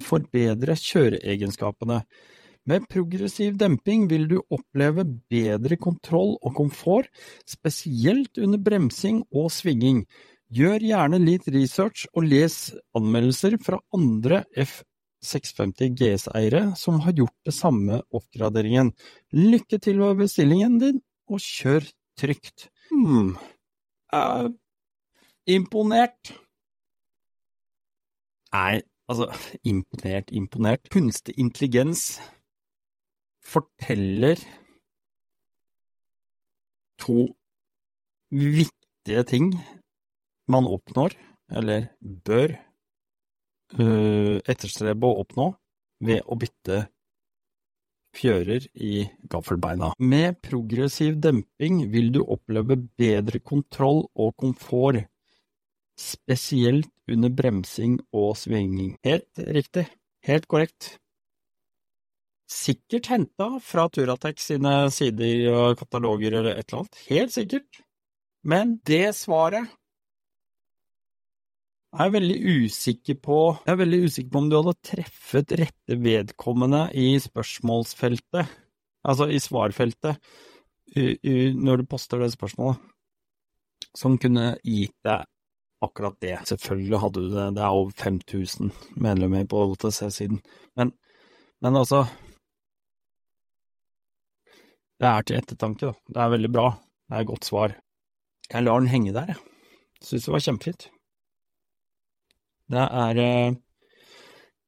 Speaker 1: forbedre kjøreegenskapene. Med progressiv demping vil du oppleve bedre kontroll og komfort, spesielt under bremsing og svinging. Gjør gjerne litt research og les anmeldelser fra andre F 650 GS-eiere som har gjort det samme oppgraderingen. Lykke til med bestillingen din, og kjør trygt. Hmm, uh, imponert. Nei, altså, imponert, imponert. Kunstig intelligens forteller to viktige ting man oppnår, eller bør uh, etterstrebe å oppnå ved å bytte fjører i gaffelbeina. Med progressiv demping vil du oppleve bedre kontroll og komfort, spesielt under bremsing og svinging. Helt riktig. Helt korrekt. Sikkert henta fra Turatex sine sider og kataloger eller et eller annet. Helt sikkert. Men det svaret er jeg veldig usikker på Jeg er veldig usikker på om du hadde treffet rette vedkommende i spørsmålsfeltet, altså i svarfeltet, når du poster det spørsmålet, som kunne gitt deg akkurat det. Selvfølgelig hadde du det, det er over 5000 medlemmer på OTC-siden, men, men altså Det er til ettertanke, da. Det er veldig bra. Det er et godt svar. Jeg lar den henge der, jeg. Syns det var kjempefint. Det er eh,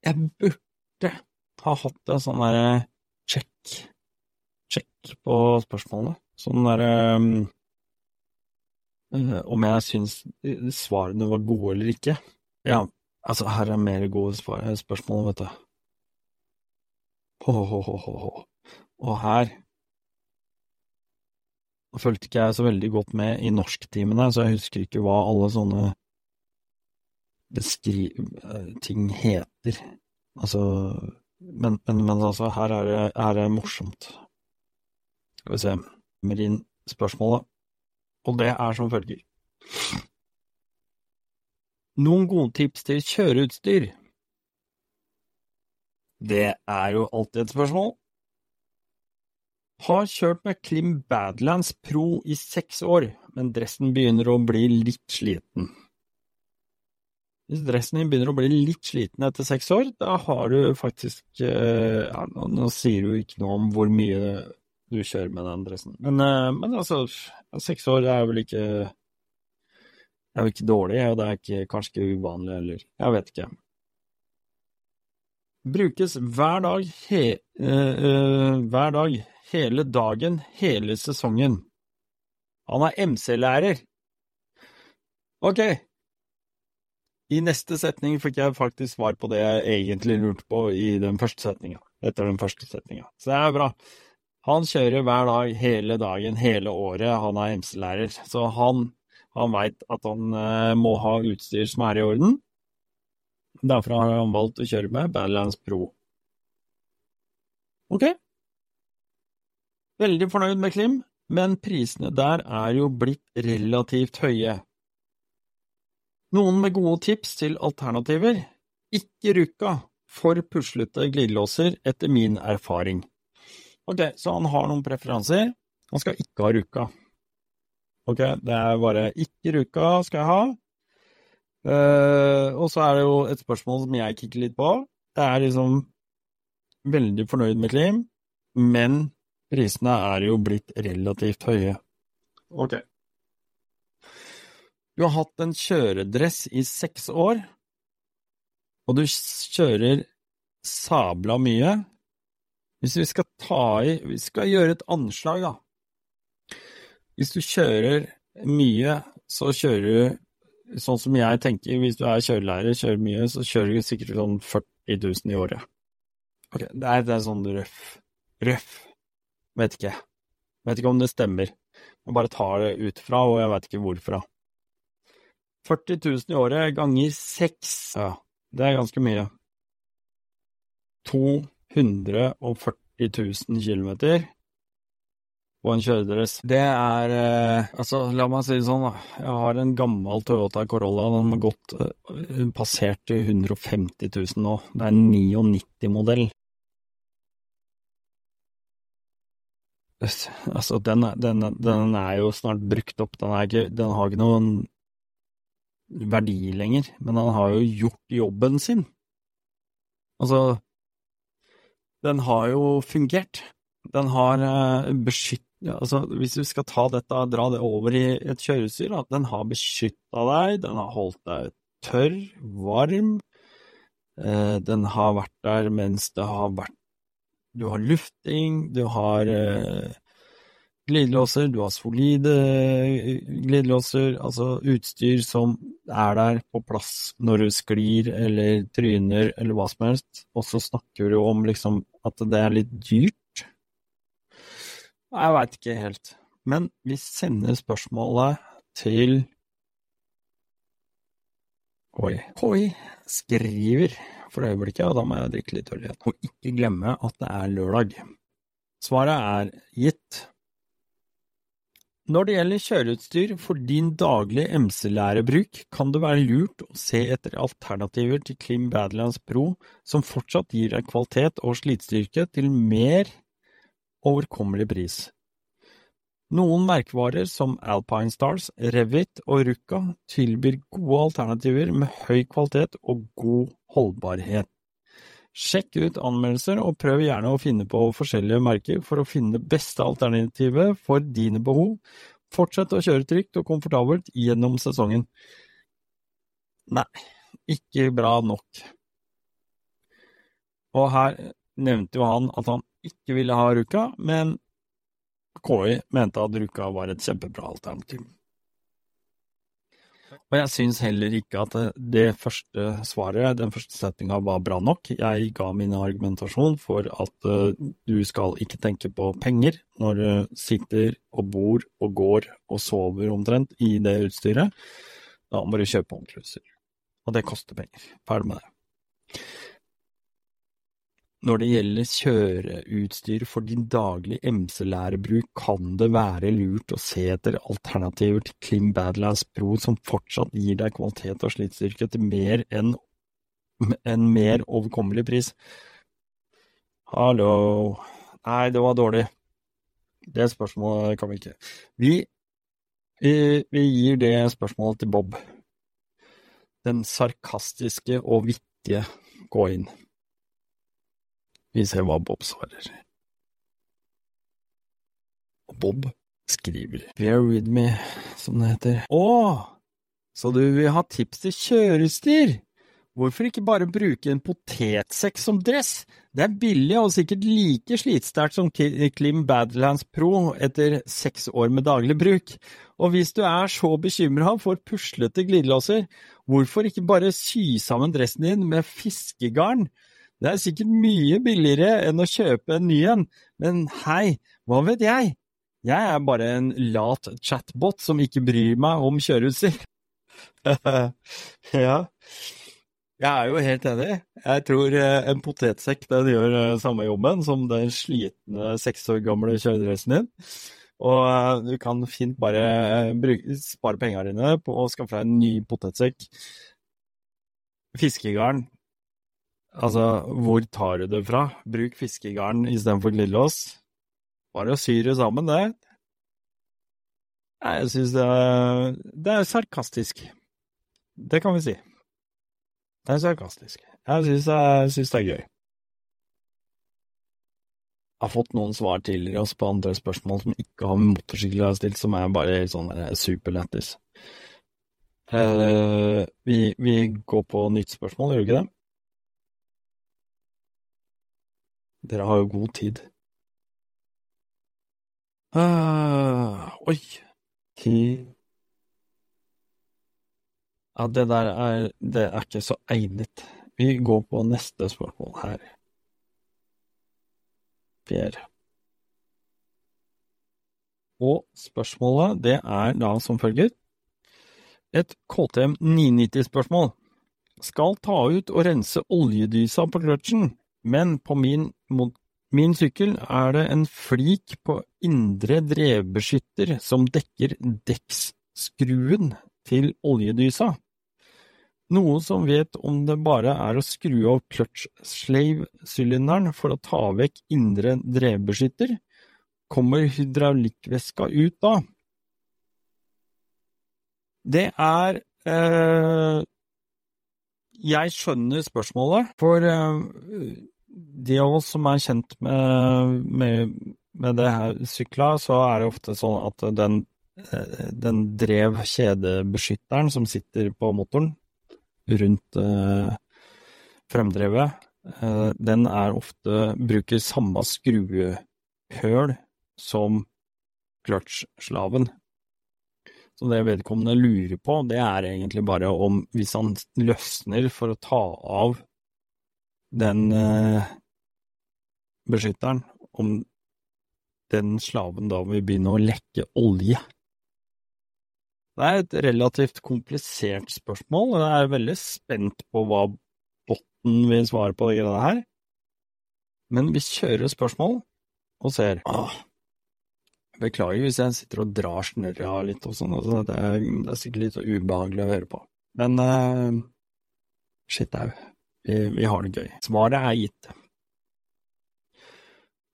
Speaker 1: Jeg burde ha hatt en sånn derre check, check på spørsmålene. Sånn derre Eh, om jeg syns svarene var gode eller ikke. Ja, altså, her er mer gode svar, eh, spørsmål, vet du. Ho, ho, ho, ho. Og her fulgte ikke jeg så veldig godt med i norsktimene, så jeg husker ikke hva alle sånne beskriv... Eh, ting heter. Altså men, men, men, altså, her er det, er det morsomt. Skal vi se. Kommer inn spørsmålet og det er som følger. Noen gode tips til kjøreutstyr? Det er jo alltid et spørsmål. Har kjørt med Klim Badlands Pro i seks år, men dressen begynner å bli litt sliten. Hvis dressen din begynner å bli litt sliten etter seks år, da har du faktisk eh, ja, Nå sier du ikke noe om hvor mye du kjører med den dressen. Men, eh, men altså, seks år er vel ikke Det er jo ikke dårlig, og det er ikke, kanskje ikke uvanlig heller. Jeg vet ikke. Brukes hver dag, he, uh, uh, hver dag, hele dagen, hele sesongen. Han er MC-lærer. Ok. I neste setning fikk jeg faktisk svar på det jeg egentlig lurte på i den første setninga. Etter den første setninga. Så det er bra. Han kjører hver dag, hele dagen, hele året. Han er MC-lærer, så han, han veit at han uh, må ha utstyr som er i orden. Derfor har han valgt å kjøre med Badlands Pro. Ok. Veldig fornøyd med Klim, men prisene der er jo blitt relativt høye. Noen med gode tips til alternativer? Ikke Ruka, for puslete glidelåser, etter min erfaring. Ok, så han har noen preferanser. Han skal ikke ha ruka. Ok, det er bare ikke ruka skal jeg ha. Uh, og så er det jo et spørsmål som jeg kikker litt på. Det er liksom veldig fornøyd med Klim, men prisene er jo blitt relativt høye. Ok. Du har hatt en kjøredress i seks år, og du kjører sabla mye, hvis vi skal ta i Vi skal gjøre et anslag, da. Hvis du kjører mye, så kjører du sånn som jeg tenker, hvis du er kjørelærer, kjører mye, så kjører du sikkert sånn 40 000 i året. Ok, det er, det er sånn røff. Røff. Vet ikke. Vet ikke om det stemmer. Jeg bare tar det ut fra, og jeg vet ikke hvorfra. 40 000 i året ganger seks, ja, det er ganske mye. To 140 000 km på en kjøredress. Det er eh, Altså, la meg si det sånn, da. Jeg har en gammel Toyota Corolla. Den har gått eh, passert 150 000 nå. Det er en 99-modell. Altså, den, den, den, er jo snart brukt opp. Den, ikke, den har ikke noen verdi lenger, men han har jo gjort jobben sin. Altså, den har jo fungert. Den har uh, beskytt... Altså, hvis du skal ta dette og dra det over i et kjøreutstyr, at den har beskytta deg, den har holdt deg tørr, varm, uh, den har vært der mens det har vært Du har lufting, du har uh, glidelåser, du har solide glidelåser, altså utstyr som er der på plass når du sklir eller tryner eller hva som helst, og så snakker du om liksom at det er litt dyrt. Jeg veit ikke helt, men vi sender spørsmålet til Oi. Oi skriver for øyeblikket, og da må jeg drikke litt øl igjen. Og ikke glemme at det er lørdag. Svaret er gitt. Når det gjelder kjøreutstyr for din daglige MC-lærebruk, kan det være lurt å se etter alternativer til Klim Badlands Pro som fortsatt gir deg kvalitet og slitstyrke til mer overkommelig pris. Noen merkevarer som Alpine Stars, Revit og Ruka tilbyr gode alternativer med høy kvalitet og god holdbarhet. Sjekk ut anmeldelser, og prøv gjerne å finne på forskjellige merker for å finne det beste alternativet for dine behov. Fortsett å kjøre trygt og komfortabelt gjennom sesongen. Nei, ikke bra nok. Og her nevnte jo han at han ikke ville ha Ruka, men KI mente at Ruka var et kjempebra alternativ. Og jeg syns heller ikke at det første svaret, den første setninga, var bra nok. Jeg ga min argumentasjon for at uh, du skal ikke tenke på penger når du sitter og bor og går og sover omtrent i det utstyret. Da må du kjøpe utstyr. Og det koster penger. Ferdig med det. Når det gjelder kjøreutstyr for din daglige MC-lærebruk, kan det være lurt å se etter alternativer til Klim Badlands Pro som fortsatt gir deg kvalitet og slitstyrke til mer enn en mer overkommelig pris. Hallo… Nei, det var dårlig. Det spørsmålet kan vi ikke. Vi, vi, gir det spørsmålet til Bob. Den sarkastiske og vittige gå inn. Vi ser hva Bob svarer. Og Bob skriver Bear with me, som det heter. Å, så du vil ha tips til kjørestyr? Hvorfor ikke bare bruke en potetsekk som dress? Det er billig og sikkert like slitsterkt som Klim Badlands Pro etter seks år med daglig bruk. Og hvis du er så bekymra for puslete glidelåser, hvorfor ikke bare sy sammen dressen din med fiskegarn? Det er sikkert mye billigere enn å kjøpe en ny en, men hei, hva vet jeg? Jeg er bare en lat chatbot som ikke bryr meg om kjøreutstyr. ja, jeg er jo helt enig. Jeg tror eh, en potetsekk den gjør eh, samme jobben som den slitne seks år gamle kjøredressen din. Og eh, du kan fint bare spare pengene dine på å skaffe deg en ny potetsekk. Fiskegarn Altså, hvor tar du det fra? Bruk fiskegarn istedenfor glidelås. Bare å sy det sammen, det. Nei, jeg syns det, det, er sarkastisk. Det kan vi si. Det er sarkastisk. Jeg syns det er gøy. Jeg har fått noen svar tidligere også på andre spørsmål som ikke har med motorsykkel å stilt, som er bare sånn superlættis. Uh, vi, vi går på nytt spørsmål, gjør vi ikke det? Dere har jo god tid. Ah, oi. Ti Ja, det der er Det er ikke så egnet. Vi går på neste spørsmål her. Fjerde. Og spørsmålet, det er da som følger. Et KTM 990-spørsmål. Skal ta ut og rense oljedysa på kløtsjen men på min, min sykkel er det en flik på indre drevbeskytter som dekker dekksskruen til oljedysa. Noen som vet om det bare er å skru av clutch-slave-sylinderen for å ta vekk indre drevbeskytter, kommer hydraulikkvæska ut da? Det er eh, Jeg skjønner spørsmålet, for eh, de av oss som er kjent med, med, med det her sykla, så er det ofte sånn at den, den drev kjedebeskytteren som sitter på motoren rundt eh, fremdrevet, eh, den er ofte bruker samme skruehøl som clutch-slaven. Så det vedkommende lurer på, det er egentlig bare om hvis han løsner for å ta av den eh, beskytteren, om den slaven da vil begynne å lekke olje. Det er et relativt komplisert spørsmål, og jeg er veldig spent på hva botten vil svare på det greiene her. Men vi kjører spørsmål og ser. Ah, beklager hvis jeg sitter og drar snørra litt og sånn, altså, det, er, det, er, sikkert litt ubehagelig å høre på. Men uh, shit au, vi, vi har det gøy. Svaret er gitt.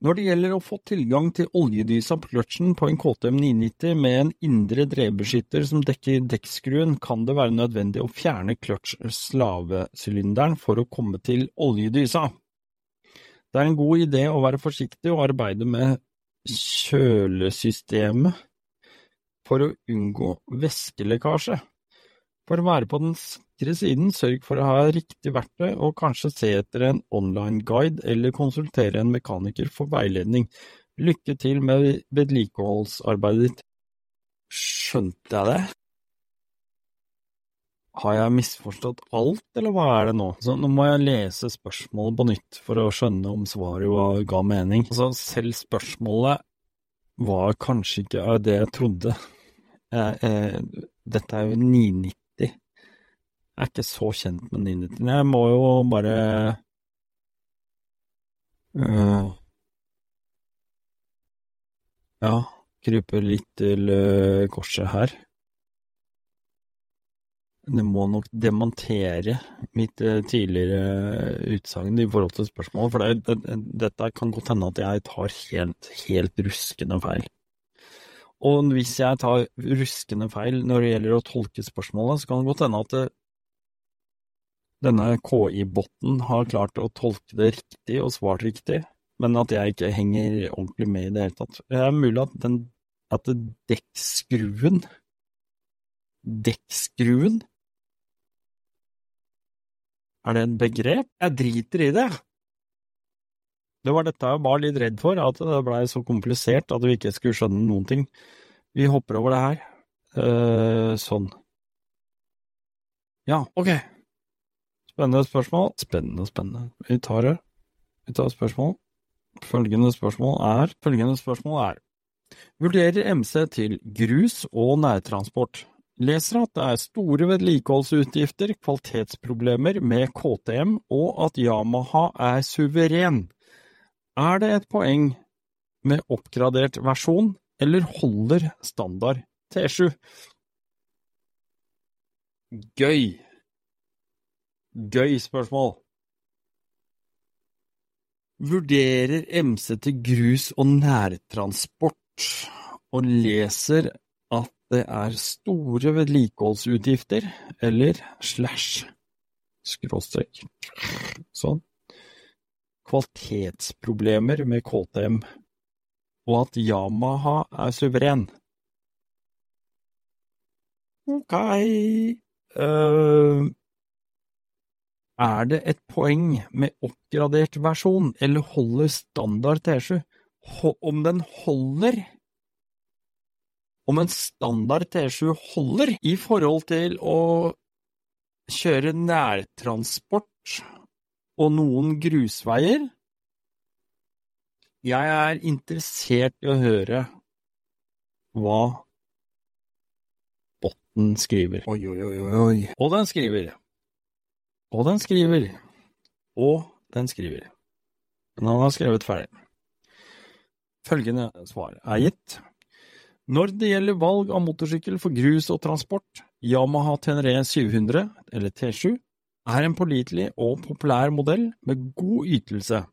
Speaker 1: Når det gjelder å få tilgang til oljedysa på kløtsjen på en KTM 990 med en indre drevbeskytter som dekker dekkskruen, kan det være nødvendig å fjerne kløtsj-slavesylinderen for å komme til oljedysa. Det er en god idé å være forsiktig og arbeide med kjølesystemet for å unngå væskelekkasje. For å være på den sikre siden, sørg for å ha riktig verktøy, og kanskje se etter en online-guide eller konsultere en mekaniker for veiledning. Lykke til med vedlikeholdsarbeidet ditt. Skjønte jeg det? Har jeg misforstått alt, eller hva er det nå? Så nå må jeg lese spørsmålet på nytt for å skjønne om svaret ga mening. Altså, selv spørsmålet var kanskje ikke det jeg trodde. Eh, eh, dette er jo 990 jeg er ikke så kjent med Ninjatin. Jeg må jo bare uh, Ja, krype litt til uh, korset her. Det må nok demontere mitt uh, tidligere utsagn i forhold til spørsmålet, for det, det, dette kan godt hende at jeg tar helt, helt ruskende feil. Og hvis jeg tar ruskende feil når det gjelder å tolke spørsmålet, så kan det godt hende at det, denne KI-botten har klart å tolke det riktig og svart riktig, men at jeg ikke henger ordentlig med i det hele tatt. Det er mulig at den at dekkskruen Dekkskruen? Er det en begrep? Jeg driter i det! Det var dette jeg var litt redd for, at det blei så komplisert at vi ikke skulle skjønne noen ting. Vi hopper over det her. Uh, sånn. Ja, ok. Spennende spørsmål. Spennende, spennende. Vi tar det. Vi tar spørsmål. Følgende spørsmål er Følgende spørsmål er Vurderer MC til grus og nærtransport. Leser at det er store vedlikeholdsutgifter, kvalitetsproblemer med KTM og at Yamaha er suveren. Er det et poeng med oppgradert versjon, eller holder standard T7? Gøy! Gøy spørsmål. Vurderer MC til grus og nærtransport, og leser at det er store vedlikeholdsutgifter, eller slash, skråstrek, sånn, kvalitetsproblemer med KTM, og at Yamaha er suveren. Ok, uh, er det et poeng med oppgradert versjon, eller holder standard T7? Om den holder Om en standard T7 holder i forhold til å kjøre nærtransport og noen grusveier? Jeg er interessert i å høre hva Botten skriver. Oi, oi, oi, oi. Og den skriver og den skriver. Og den skriver. Men han har skrevet ferdig. Følgende svar er gitt. Når det gjelder valg av motorsykkel for grus og transport, Yamaha Tenere 700, eller T7, er en pålitelig og populær modell med god ytelse,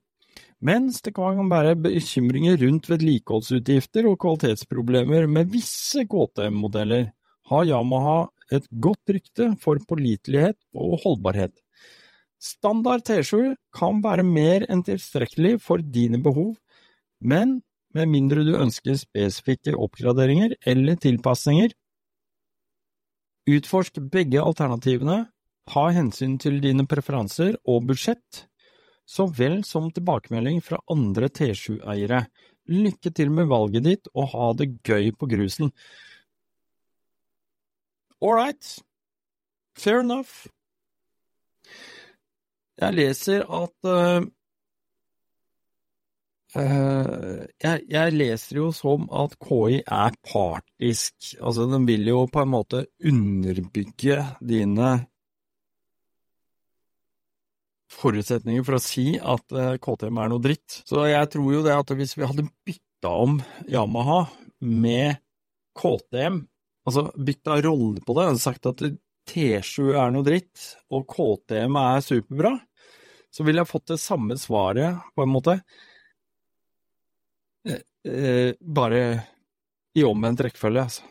Speaker 1: mens det kan være bekymringer rundt vedlikeholdsutgifter og kvalitetsproblemer med visse KTM-modeller, har Yamaha et godt rykte for pålitelighet og holdbarhet. Standard T7 kan være mer enn tilstrekkelig for dine behov, men med mindre du ønsker spesifikke oppgraderinger eller tilpasninger, utforsk begge alternativene, ha hensyn til dine preferanser og budsjett, så vel som tilbakemelding fra andre T7-eiere. Lykke til med valget ditt, og ha det gøy på grusen. Right, fair enough. Jeg leser at uh, jeg, jeg, leser jo som at KI er partisk. Altså, den vil jo på en måte underbygge dine forutsetninger for å si at eh, KTM er noe dritt. Så jeg tror jo det at hvis vi hadde bytta om Yamaha med KTM, altså bytta rolle på det, hadde sagt at T7 er noe dritt og KTM er superbra, så ville jeg fått det samme svaret, på en måte. Eh, eh, bare i omvendt rekkefølge, altså.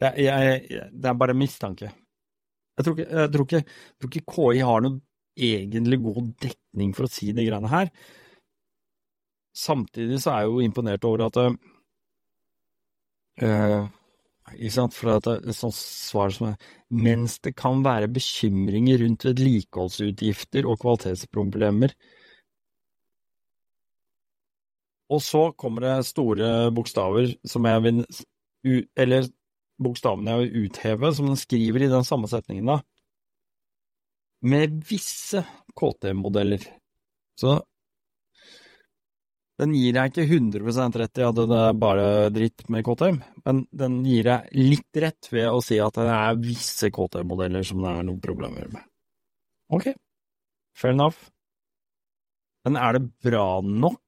Speaker 1: Det, jeg, det er bare mistanke. Jeg tror, ikke, jeg, tror ikke, jeg tror ikke KI har noen egentlig god dekning for å si de greiene her. Samtidig så er jeg jo imponert over at uh, ikke sant, for at er et sånt svar som er mens det kan være bekymringer rundt vedlikeholdsutgifter og kvalitetsproblemer. Og så kommer det store bokstaver som jeg vil Eller bokstavene jeg vil utheve, som den skriver i den samme setningen, da med visse KT-modeller. Så den gir deg ikke 100 rett i at det er bare dritt med KTM, men den gir deg litt rett ved å si at det er visse KTM-modeller som det er noen problemer med. Ok, fair enough. Men er det bra nok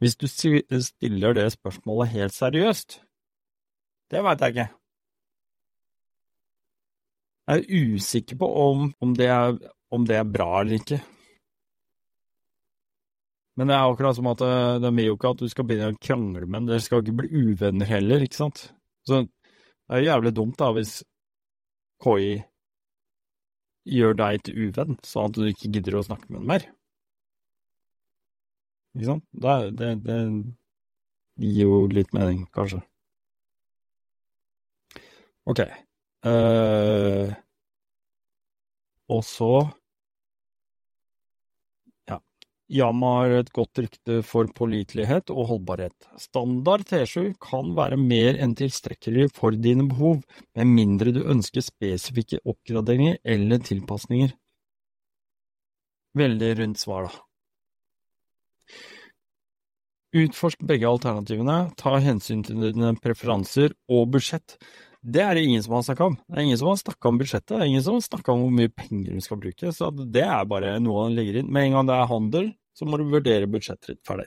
Speaker 1: hvis du stiller det spørsmålet helt seriøst? Det veit jeg ikke. Jeg er usikker på om, om, det er, om, det er, bra eller ikke. Men det er akkurat som at eh, det, vil jo ikke at du skal begynne å krangle med dere skal ikke bli uvenner heller, ikke sant? Så det er jævlig dumt da hvis KI gjør deg til uvenn, sånn at du ikke gidder å snakke med den mer. Ikke sant? Det, det, det gir jo litt mening, kanskje. Ok. Uh, og så ja, Yama har et godt rykte for pålitelighet og holdbarhet. Standard T7 kan være mer enn tilstrekkelig for dine behov, med mindre du ønsker spesifikke oppgraderinger eller tilpasninger. Veldig rundt svar, da. Utforsk begge alternativene, ta hensyn til dine preferanser og budsjett. Det er det ingen som har snakka om. Det er ingen som har snakka om budsjettet, det er ingen som har snakka om hvor mye penger du skal bruke. Så det er bare noe han legger inn. Med en gang det er handel, så må du vurdere budsjettet ditt ferdig.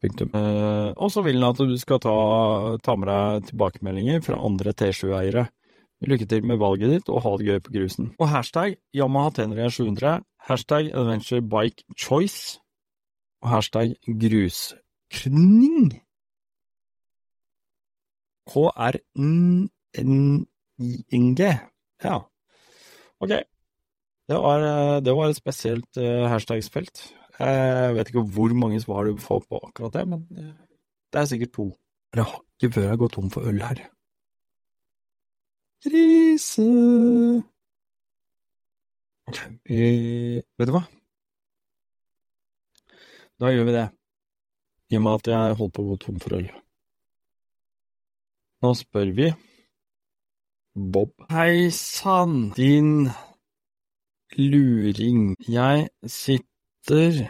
Speaker 1: Punktum. Uh, og så vil han at du skal ta, ta med deg tilbakemeldinger fra andre T7-eiere. Lykke til med valget ditt, og ha det gøy på grusen. Og hashtag Yamaha Tenere 700, hashtag Adventure Bike Choice, og hashtag Gruskning. KRN N-I-N-G. Ja. Ok. Det var, det var et spesielt uh, hashtagsfelt. Jeg vet ikke hvor mange svar du får på akkurat det, men uh, det er sikkert to. Har ikke før jeg går tom for øl her. Krise uh, vet du hva? Da gjør vi det, i og med at jeg holdt på å gå tom for øl. Nå spør vi Bob. Hei sann, din luring. Jeg sitter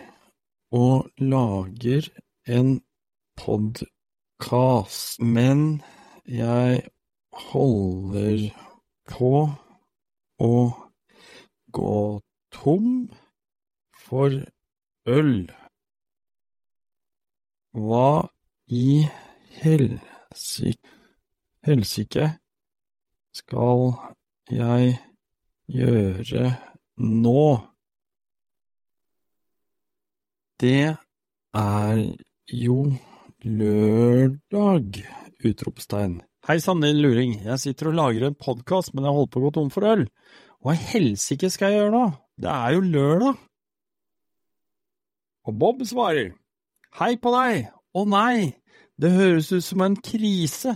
Speaker 1: og lager en podkast, men jeg holder på å gå tom for øl. Hva i helsike skal jeg gjøre nå? Det er jo lørdag! Utropstegn. Hei sann, din luring, jeg sitter og lager en podkast, men jeg holder på å gå tom for øl. Hva i helsike skal jeg gjøre nå? Det er jo lørdag! Og Bob svarer, hei på deg, å nei, det høres ut som en krise,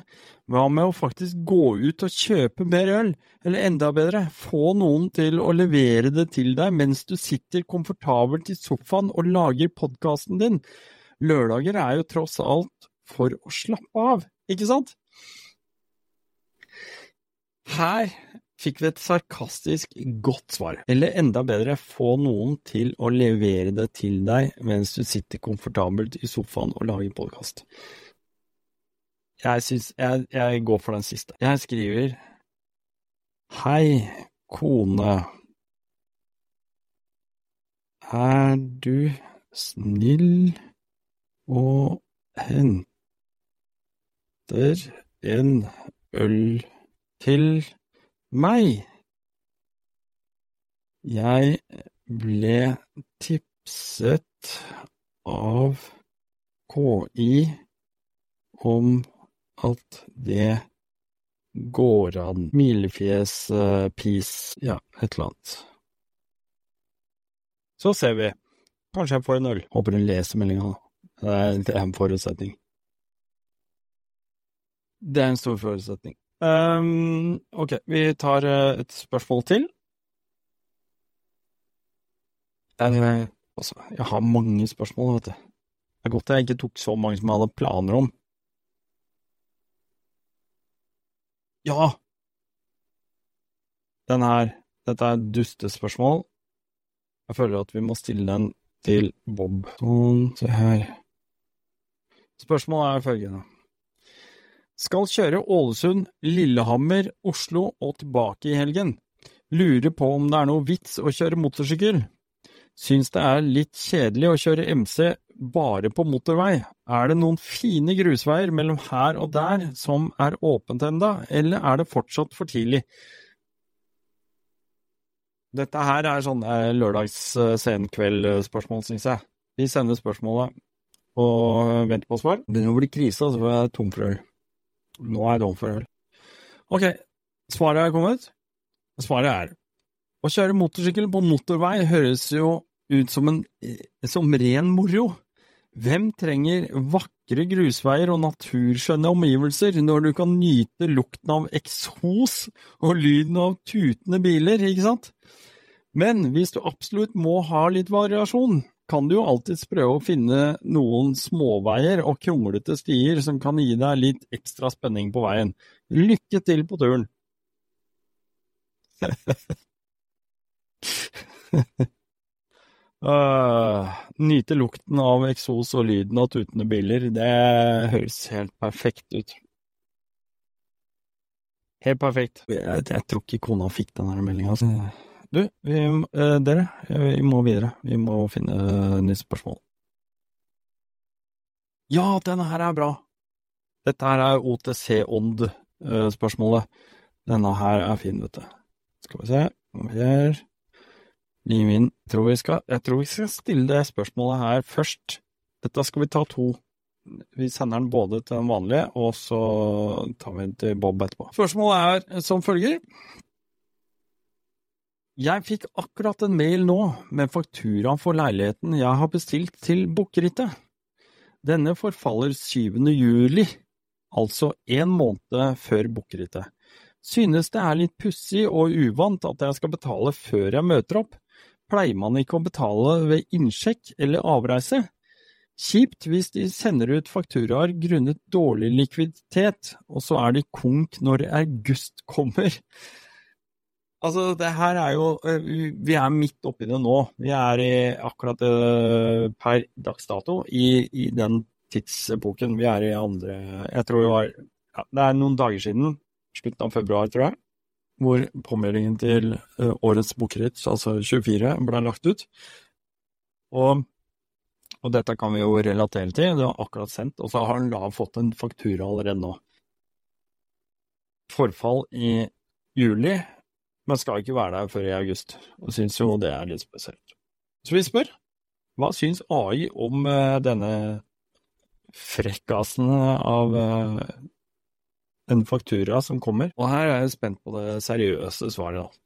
Speaker 1: hva med å faktisk gå ut og kjøpe mer øl, eller enda bedre, få noen til å levere det til deg mens du sitter komfortabelt i sofaen og lager podkasten din? Lørdager er jo tross alt for å slappe av, ikke sant? Her fikk vi et sarkastisk godt svar, eller enda bedre, få noen til å levere det til deg mens du sitter komfortabelt i sofaen og lager podkast. Jeg syns jeg, jeg går for den siste. Jeg skriver Hei, kone. er du snill og henter en øl til meg? Jeg ble tipset av KI om at det går an. Milefjes, peace, ja, et eller annet. Så ser vi. Kanskje jeg får en øl. Håper hun leser meldinga, da. Det er en forutsetning. Det er en stor forutsetning. Um, ok, vi tar uh, et spørsmål til. Jeg, altså, jeg har mange spørsmål, vet du. Det er godt jeg ikke tok så mange som jeg hadde planer om. Ja! Den her. Dette er et dustespørsmål. Jeg føler at vi må stille den til Bob. Sånn, se her. Spørsmålet er følgende. Skal kjøre Ålesund, Lillehammer, Oslo og tilbake i helgen. Lurer på om det er noe vits å kjøre motorsykkel. Syns det er litt kjedelig å kjøre MC bare på motorvei. Er det noen fine grusveier mellom her og der som er åpent enda, eller er det fortsatt for tidlig? Dette her er sånne lørdags senkveld-spørsmål, syns jeg. Vi sender spørsmålet og venter på svar. Det begynner å bli krise, så får jeg tom for øl. Nå er for øl. Ok, svaret er kommet. Svaret er å kjøre motorsykkel på motorvei høres jo ut som en som ren moro. Hvem trenger vakre grusveier og naturskjønne omgivelser når du kan nyte lukten av eksos og lyden av tutende biler, ikke sant? Men hvis du absolutt må ha litt variasjon, kan du jo alltids prøve å finne noen småveier og kronglete stier som kan gi deg litt ekstra spenning på veien. Lykke til på turen! Uh, nyte lukten av eksos og lyden av tutende biler, det høres helt perfekt ut. Helt perfekt. Jeg, jeg tror ikke kona fikk den meldinga. Altså. Du, vi, uh, dere, vi må videre. Vi må finne uh, nytt spørsmål. Ja, denne her er bra! Dette her er OTC-ånd-spørsmålet. Denne her er fin, vet du. Skal vi se. Her. Limin, tror vi skal, jeg tror vi skal stille det spørsmålet her først. Dette skal vi ta to. Vi sender den både til den vanlige, og så tar vi den til Bob etterpå. Spørsmålet er som følger. Jeg fikk akkurat en mail nå med fakturaen for leiligheten jeg har bestilt til Bukkerittet. Denne forfaller 7. juli, altså en måned før Bukkerittet. Synes det er litt pussig og uvant at jeg skal betale før jeg møter opp, pleier man ikke å betale ved innsjekk eller avreise. Kjipt hvis de sender ut fakturaer grunnet dårlig likviditet, og så er de konk når august kommer. Altså, det her er jo eh, Vi er midt oppi det nå. Vi er i akkurat eh, per dags dato i, i den tidsepoken. Vi er i andre Jeg tror det var ja, Det er noen dager siden, slutten av februar, tror jeg, hvor påmeldingen til uh, årets bokritt, altså 24, ble lagt ut. Og, og, dette kan vi jo relatere til, det var akkurat sendt, og så har han fått en faktura allerede nå. Forfall i juli, men skal ikke være der før i august, og syns jo det er litt spesielt. Så vi spør, hva syns AI om uh, denne frekkasen av uh, en faktura som kommer. Og her er jeg spent på det seriøse svaret, da.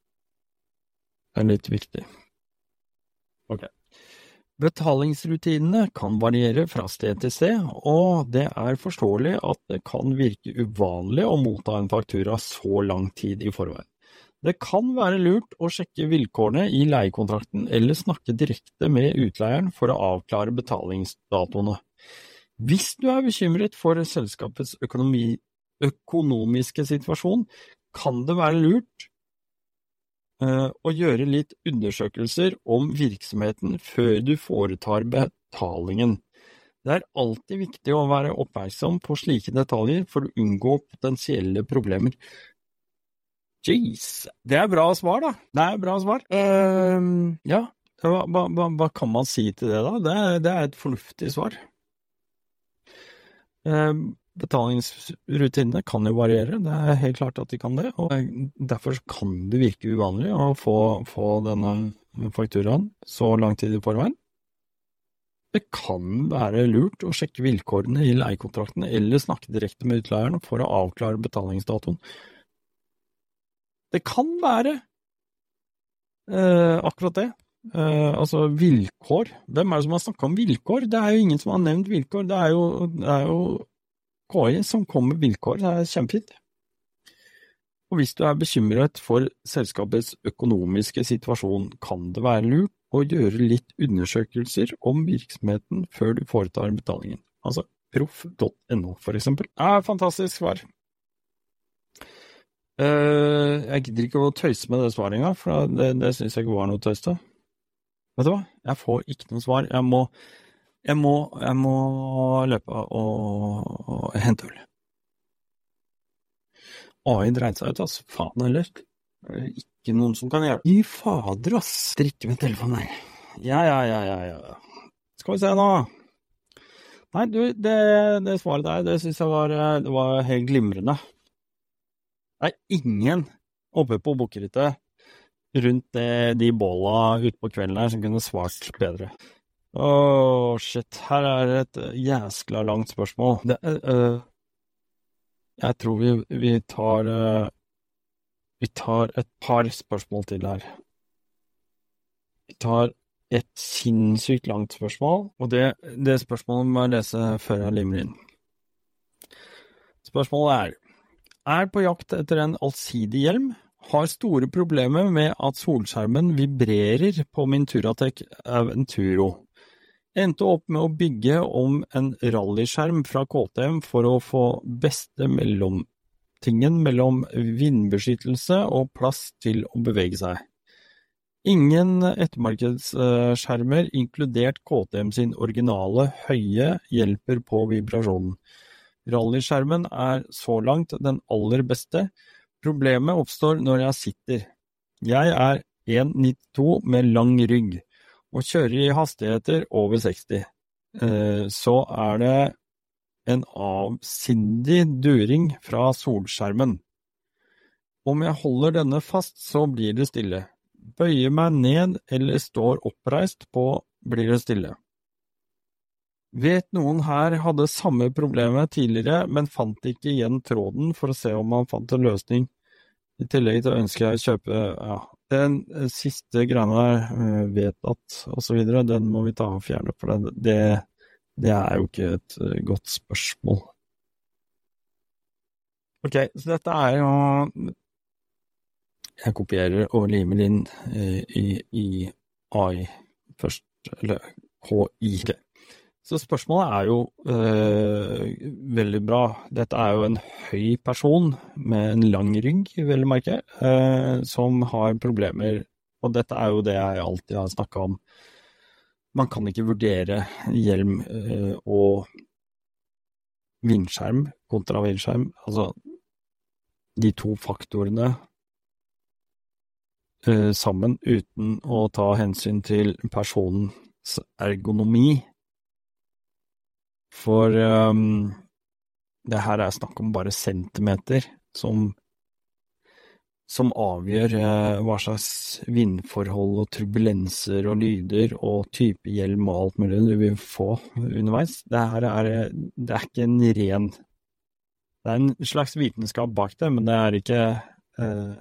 Speaker 1: Det er litt viktig. Ok. Betalingsrutinene kan variere fra sted til sted, og det er forståelig at det kan virke uvanlig å motta en faktura så lang tid i forveien. Det kan være lurt å sjekke vilkårene i leiekontrakten eller snakke direkte med utleieren for å avklare betalingsdatoene. Hvis du er bekymret for selskapets økonomi økonomiske situasjon kan det være lurt uh, å gjøre litt undersøkelser om virksomheten før du foretar betalingen. Det er alltid viktig å være oppmerksom på slike detaljer for å unngå potensielle problemer. Jeez, det er bra svar, da. Det er bra svar. Uh, ja, Hva, hva, hva, kan man si til det, da? Det det er et fornuftig svar. Uh, betalingsrutinene kan jo variere, det er helt klart at de kan det. og Derfor kan det virke uvanlig å få, få denne fakturaen så lang tid i forveien. Det kan være lurt å sjekke vilkårene i leiekontrakten eller snakke direkte med utleieren for å avklare betalingsdatoen. Det kan være eh, akkurat det. Eh, altså vilkår. Hvem er det som har snakka om vilkår? Det er jo ingen som har nevnt vilkår. Det er jo, det er jo KI som kommer med vilkår. Det er kjempefint. Og hvis du er bekymret for selskapets økonomiske situasjon, kan det være lurt å gjøre litt undersøkelser om virksomheten før du foretar betalingen. Altså proff.no, for eksempel. er fantastisk svar. Uh, jeg gidder ikke å tøyse med det svaret engang, for det, det syns jeg ikke var noe tøys til. Vet du hva, jeg får ikke noe svar. Jeg må, jeg må, jeg må løpe og, og hente øl. AI dreide seg ut, altså. Faen heller. Ikke noen som kan hjelpe. Fy fader, ass. Drikke med telefonen nei. Ja, ja, ja, ja, ja. Skal vi se nå. Nei, du, det, det svaret der, det syns jeg var, det var helt glimrende. Det er ingen oppe på bukkerittet rundt det, de båla ute på kvelden her som kunne svart bedre. Åh, oh, shit. Her er et jæskla langt spørsmål. Det, uh, jeg tror vi, vi tar uh, Vi tar et par spørsmål til her. Vi tar et sinnssykt langt spørsmål, og det, det spørsmålet må jeg lese før jeg limer inn. Spørsmålet er er på jakt etter en allsidig hjelm, har store problemer med at solskjermen vibrerer på min Turatec Aventuro. Endte opp med å bygge om en rallyskjerm fra KTM for å få beste mellomtingen mellom vindbeskyttelse og plass til å bevege seg. Ingen ettermarkedsskjermer, inkludert KTM sin originale høye, hjelper på vibrasjonen. Rallyskjermen er så langt den aller beste, problemet oppstår når jeg sitter. Jeg er 1,92 med lang rygg, og kjører i hastigheter over 60. Eh, så er det en avsindig during fra solskjermen. Om jeg holder denne fast, så blir det stille. Bøyer meg ned eller står oppreist på, blir det stille. Vet noen her hadde samme problemet tidligere, men fant ikke igjen tråden for å se om han fant en løsning. I tillegg til å ønske jeg å kjøpe ja, den siste greia der, vet at osv., den må vi ta og fjerne, for det, det, det er jo ikke et eh, godt spørsmål. Ok, så dette er jo Jeg kopierer og limer inn eh, i, i AI først, eller HI. Okay. Så spørsmålet er jo øh, veldig bra. Dette er jo en høy person med en lang rygg, vel å merke, øh, som har problemer. Og dette er jo det jeg alltid har snakka om. Man kan ikke vurdere hjelm øh, og vindskjerm kontra vindskjerm. Altså, de to faktorene sammen uten å ta hensyn til personens ergonomi for um, det her er snakk om bare centimeter som, som avgjør uh, hva slags vindforhold og turbulenser og lyder og type hjelm og alt mulig du vil få underveis. Det her er, det er ikke en ren Det er en slags vitenskap bak det, men det er ikke, uh,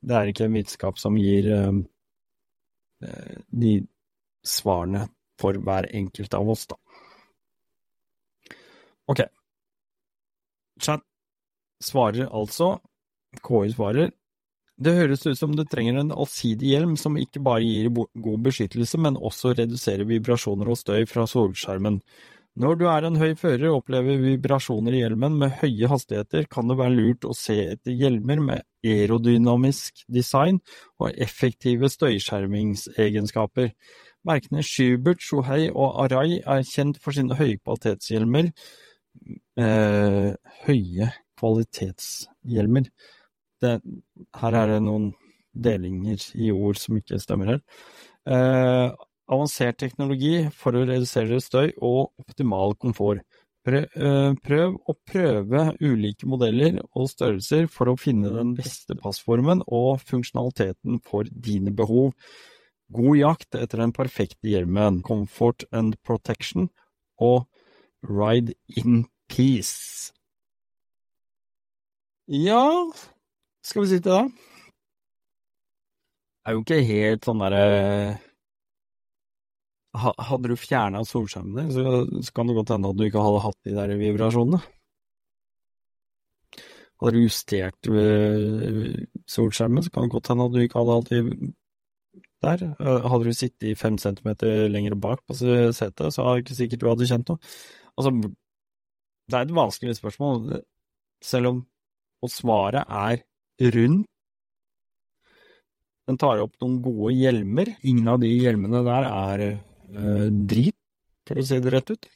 Speaker 1: det er ikke en vitenskap som gir uh, de svarene for hver enkelt av oss, da. Ok. Chat svarer altså, KI svarer, det høres ut som du trenger en allsidig hjelm som ikke bare gir god beskyttelse, men også reduserer vibrasjoner og støy fra solskjermen. Når du er en høy fører og opplever vibrasjoner i hjelmen med høye hastigheter, kan det være lurt å se etter hjelmer med aerodynamisk design og effektive støyskjermingsegenskaper. Merkene Schubert, Shohei og Arai er kjent for sine høykvalitetshjelmer eh, høye kvalitetshjelmer. Det, her er det noen delinger i ord som ikke stemmer her. Eh, avansert teknologi for å redusere støy og optimal komfort. Eh, prøv å prøve ulike modeller og størrelser for å finne den beste passformen og funksjonaliteten for dine behov. God jakt etter den perfekte hjelmen, comfort and protection og ride in peace. Ja, skal vi si til det? Er jo ikke helt sånn derre hadde du fjerna din så kan det godt hende at du ikke hadde hatt de der vibrasjonene. Hadde du justert eh, solskjermen, så kan det godt hende at du ikke hadde hatt de der. Eh, hadde du sittet fem centimeter lenger bak på setet, så er det ikke sikkert du hadde kjent noe. Altså, det er et vanskelig spørsmål, selv om og svaret er rundt. Den tar opp noen gode hjelmer. Ingen av de hjelmene der er eh, drit, for å si det rett ut.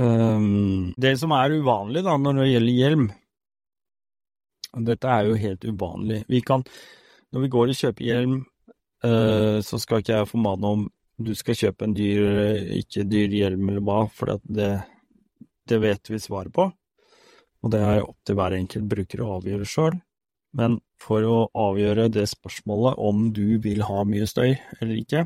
Speaker 1: Um, det som er uvanlig da, når det gjelder hjelm Dette er jo helt uvanlig. Vi kan, når vi går og kjøper hjelm, eh, så skal ikke jeg formane om du skal kjøpe en dyr, ikke dyr hjelm eller hva, for det, det vet vi svaret på. Og det er opp til hver enkelt bruker å avgjøre sjøl. Men for å avgjøre det spørsmålet om du vil ha mye støy eller ikke,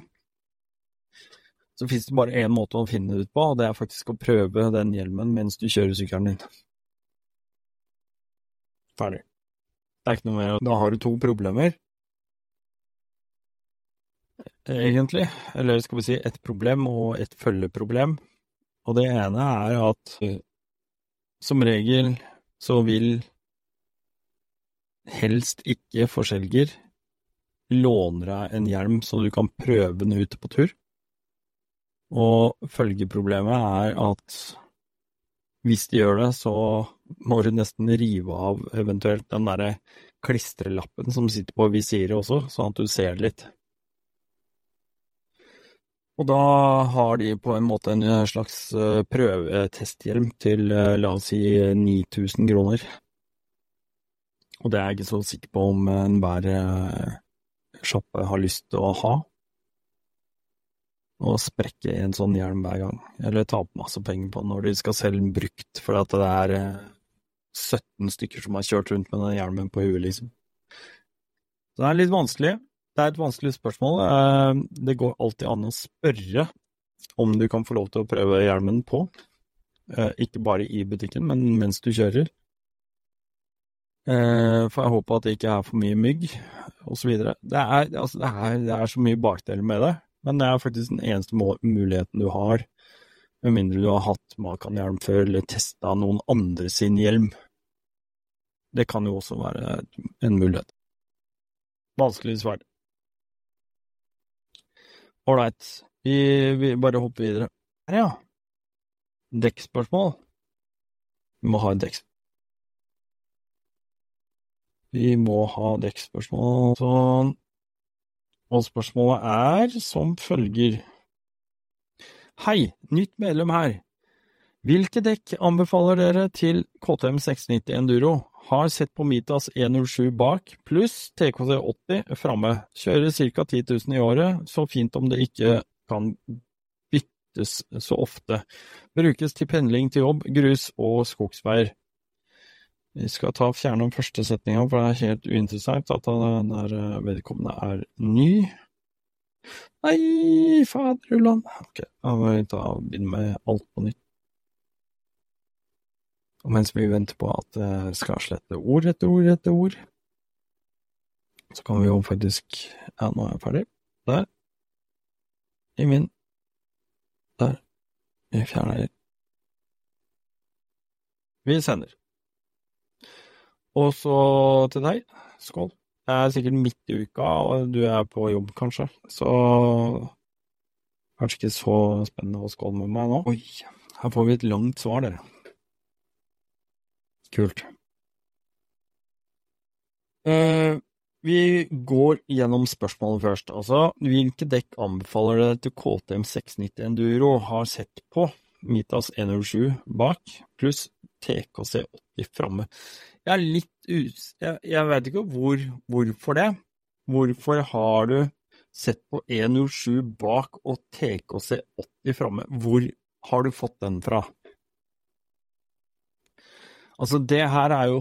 Speaker 1: så finnes det bare én måte å finne det ut på, og det er faktisk å prøve den hjelmen mens du kjører sykkelen din. Ferdig. Det er ikke noe mer. Da har du to problemer, egentlig. Eller skal vi si et problem og et følgeproblem. Og det ene er at som regel så vil helst ikke forselger låner deg en hjelm så du kan prøve den ute på tur. Og følgeproblemet er at hvis de gjør det, så må du nesten rive av eventuelt den derre klistrelappen som sitter på visiret også, sånn at du ser det litt. Og da har de på en måte en slags eh, prøvetesthjelm til eh, la oss si 9000 kroner. Og det er jeg ikke så sikker på om enhver eh, sjappe har lyst til å ha. Å sprekke en sånn hjelm hver gang, eller ta masse penger på når de skal selge brukt, fordi at det er 17 stykker som har kjørt rundt med den hjelmen på huet, liksom. Så det er litt vanskelig. Det er et vanskelig spørsmål. Eh, det går alltid an å spørre om du kan få lov til å prøve hjelmen på. Eh, ikke bare i butikken, men mens du kjører. Eh, for jeg håper at det ikke er for mye mygg, osv. Det, er, altså, det, det er så mye bakdeler med det, men det er faktisk den eneste muligheten du har, med mindre du har hatt Makan-hjelm før eller testa noen andre sin hjelm. Det kan jo også være en mulighet. Vanskelig svar. Ålreit, vi, vi, bare hopper videre. Her, ja. Dekkspørsmål. Vi må ha et dekk. Vi må ha dekkspørsmål. Sånn. Og spørsmålet er som følger. Hei, nytt medlem her. Hvilke dekk anbefaler dere til KTM 690 Enduro? Har sett på Mitas 107 bak, pluss TKC 80 framme. Kjører ca. 10 000 i året, så fint om det ikke kan byttes så ofte. Brukes til pendling til jobb, grus og skogsveier. Vi skal ta fjerne den første setninga, for det er helt uinteressant at den der vedkommende er ny. Nei, faderullan. Ok, da må vi ta begynne med alt på nytt. Og mens vi venter på at det skal slette ord etter ord etter ord, så kan vi jo faktisk Ja, nå er jeg ferdig. Der. I min. Der. Vi fjerner. Vi sender. Og så til deg. Skål. Det er sikkert midt i uka, og du er på jobb, kanskje, så kanskje ikke så spennende å skåle med meg nå. Oi, her får vi et langt svar, dere. Kult. Uh, vi går gjennom spørsmålet først. Altså, hvilke dekk anbefaler dere til KTM 690 Enduro har sett på Mitas 107 bak, pluss TKC 80 framme? Jeg er litt us... Jeg, jeg vet ikke hvor, hvorfor det, Hvorfor har du sett på 107 bak og TKC 80 framme? Hvor har du fått den fra? Altså, det her er jo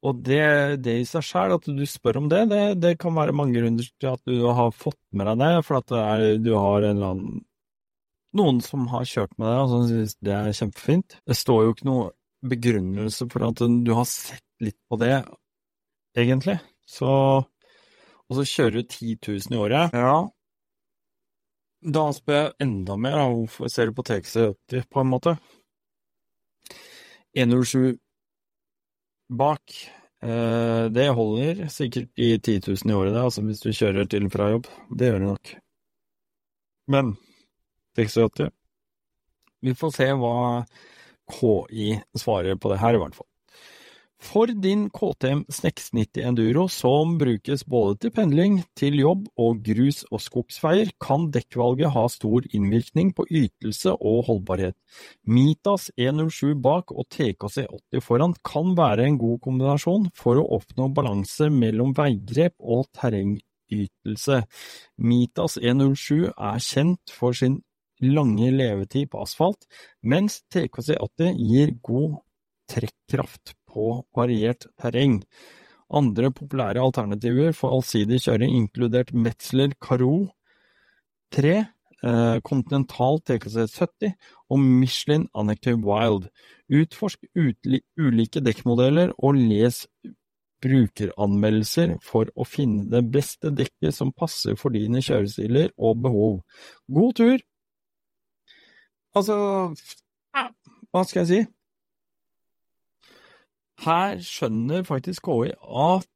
Speaker 1: Og det, det i seg sjøl, at du spør om det, det, det, kan være mange grunner til at du har fått med deg det, for at det er, du har en eller annen Noen som har kjørt med deg, og som syns det er kjempefint. Det står jo ikke noe begrunnelse for at du har sett litt på det, egentlig. Så Og så kjører du 10 000 i året. Ja. Da spør jeg enda mer, da. Hvorfor ser du på TX80 på en måte? 107 bak. Eh, det holder sikkert i 10 000 i året, det, altså hvis du kjører til fra jobb. Det gjør det nok. Men 86 Vi får se hva KI svarer på det her, i hvert fall. For din KTM 690 Enduro, som brukes både til pendling, til jobb og grus- og skogsveier, kan dekkvalget ha stor innvirkning på ytelse og holdbarhet. Mitas 107 bak og TKC 80 foran kan være en god kombinasjon for å oppnå balanse mellom veigrep og terrengytelse. Mitas 107 er kjent for sin lange levetid på asfalt, mens TKC 80 gir god trekkraft på variert terreng. Andre populære alternativer for allsidig kjøring, inkludert Metzler Caro 3, eh, Continental TKC 70 og Michelin Anective Wild. Utforsk ulike dekkmodeller og les brukeranmeldelser for å finne det beste dekket som passer for dine kjørestiler og behov. God tur! Altså, hva skal jeg si? Her skjønner faktisk KI at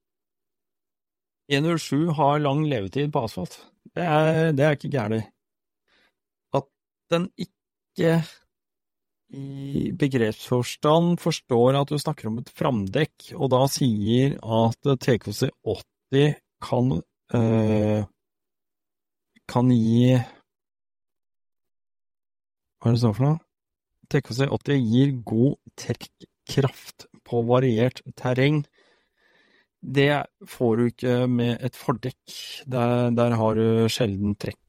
Speaker 1: 107 har lang levetid på asfalt. Det er, det er ikke gærent. At den ikke i begrepsforstand forstår at du snakker om et framdekk, og da sier at TKC 80 kan øh, kan gi Hva er det så for noe? TKC 80 gir god trekkkraft på variert terreng. Det får du ikke med et fordekk. Der, der har du sjelden trekk.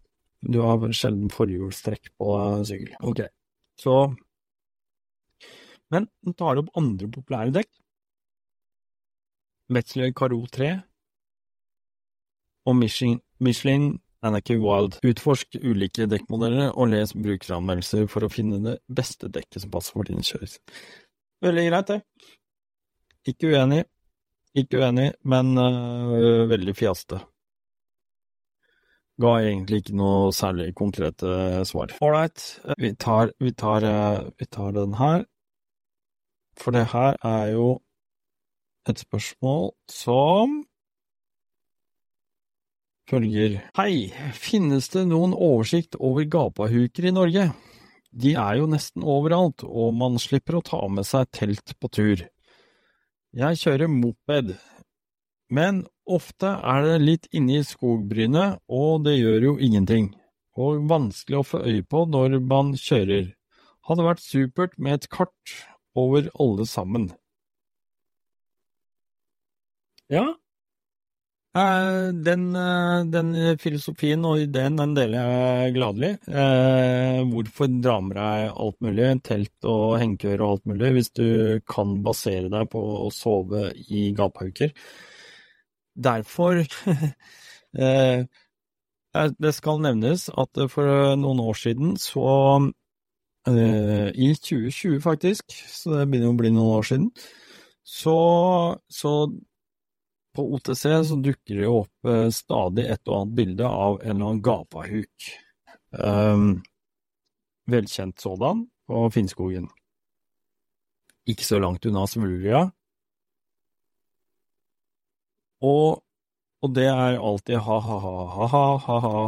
Speaker 1: Du har sjelden forhjulstrekk på sykkel. Ok, så Men den tar opp andre populære dekk. Metzler Caro 3 og Michelin, Michelin Anarchy Wild. Utforsk ulike dekkmodeller og les brukeranmeldelser for å finne det beste dekket som passer for din kjøring. Veldig greit, det. Ikke uenig. Ikke uenig, men uh, veldig fjaste. Ga egentlig ikke noe særlig konkrete svar. Ålreit, vi, vi, tar, uh, vi tar den her. For det her er jo et spørsmål som følger Hei, finnes det noen oversikt over gapahuker i Norge? De er jo nesten overalt, og man slipper å ta med seg telt på tur. Jeg kjører moped, men ofte er det litt inne i skogbrynet, og det gjør jo ingenting, og vanskelig å få øye på når man kjører. Hadde vært supert med et kart over alle sammen. Ja, den, eh, den, filosofien og ideen den deler jeg gladelig. Eh, hvorfor dra deg alt mulig, telt og hengekøyer og alt mulig, hvis du kan basere deg på å sove i gapahauker? Derfor Det skal nevnes at for noen år siden så I 2020, faktisk, så det begynner å bli noen år siden, så, så på OTC så dukker det opp eh, stadig et og annet bilde av en eller annen gapahuk. Um, velkjent sådan på Finnskogen. Ikke så langt unna Svulvia. Og, og det er alltid ha-ha-ha-ha-ha-ha.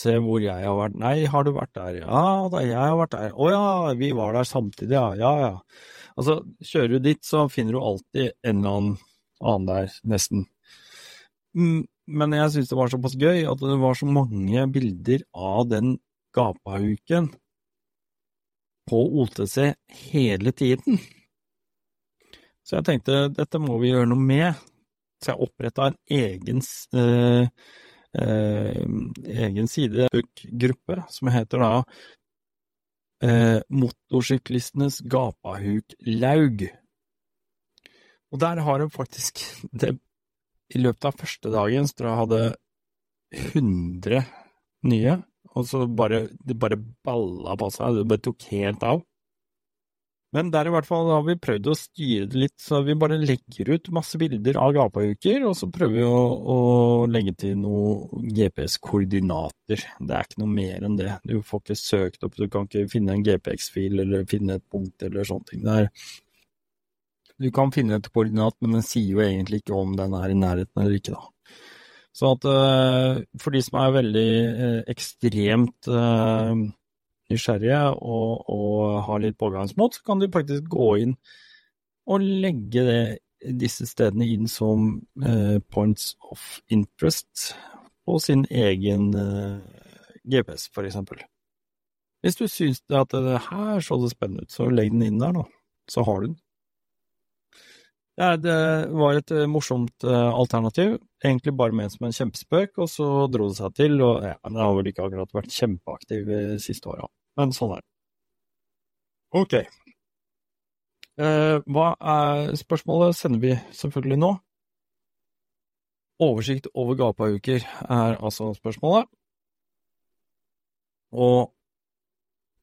Speaker 1: Se hvor jeg har vært. Nei, har du vært der? Ja, da, jeg har vært der. Å ja, vi var der samtidig, ja. Ja, ja. Altså, kjører du dit, så finner du alltid en eller annen annen der, nesten. Mm, men jeg syntes det var såpass gøy at det var så mange bilder av den gapahuken på OTC hele tiden. Så jeg tenkte dette må vi gjøre noe med. Så jeg oppretta en egen, eh, eh, egen sidebook-gruppe som heter da eh, Motorsyklistenes gapahuk-laug. Og der har de faktisk det, I løpet av første dagen så jeg hadde 100 nye, og så bare det bare balla på seg, det bare tok helt av. Men der i hvert fall har vi prøvd å styre det litt, så vi bare legger ut masse bilder av gapahuker, og så prøver vi å, å legge til noen GPS-koordinater. Det er ikke noe mer enn det. Du får ikke søkt opp, du kan ikke finne en GPX-fil eller finne et punkt eller sånne ting. Det er du kan finne et koordinat, men den sier jo egentlig ikke om den er i nærheten eller ikke, da. Så at uh, for de som er veldig uh, ekstremt uh, nysgjerrige og, og, har litt pågangsmot, så kan de faktisk gå inn og legge det, disse stedene inn som points of interest på sin egen GPS, for eksempel. Hvis du syns at det her så det spennende ut, så legg den inn der, da. Så har du den. Ja, det var et uh, morsomt uh, alternativ. Egentlig bare ment som en kjempespøk, og så dro det seg til. Og ja, det har vel ikke akkurat vært kjempeaktiv de siste åra, men sånn er det. Ok. Eh, hva er spørsmålet? Sender vi selvfølgelig nå. Oversikt over gapauker er altså spørsmålet. Og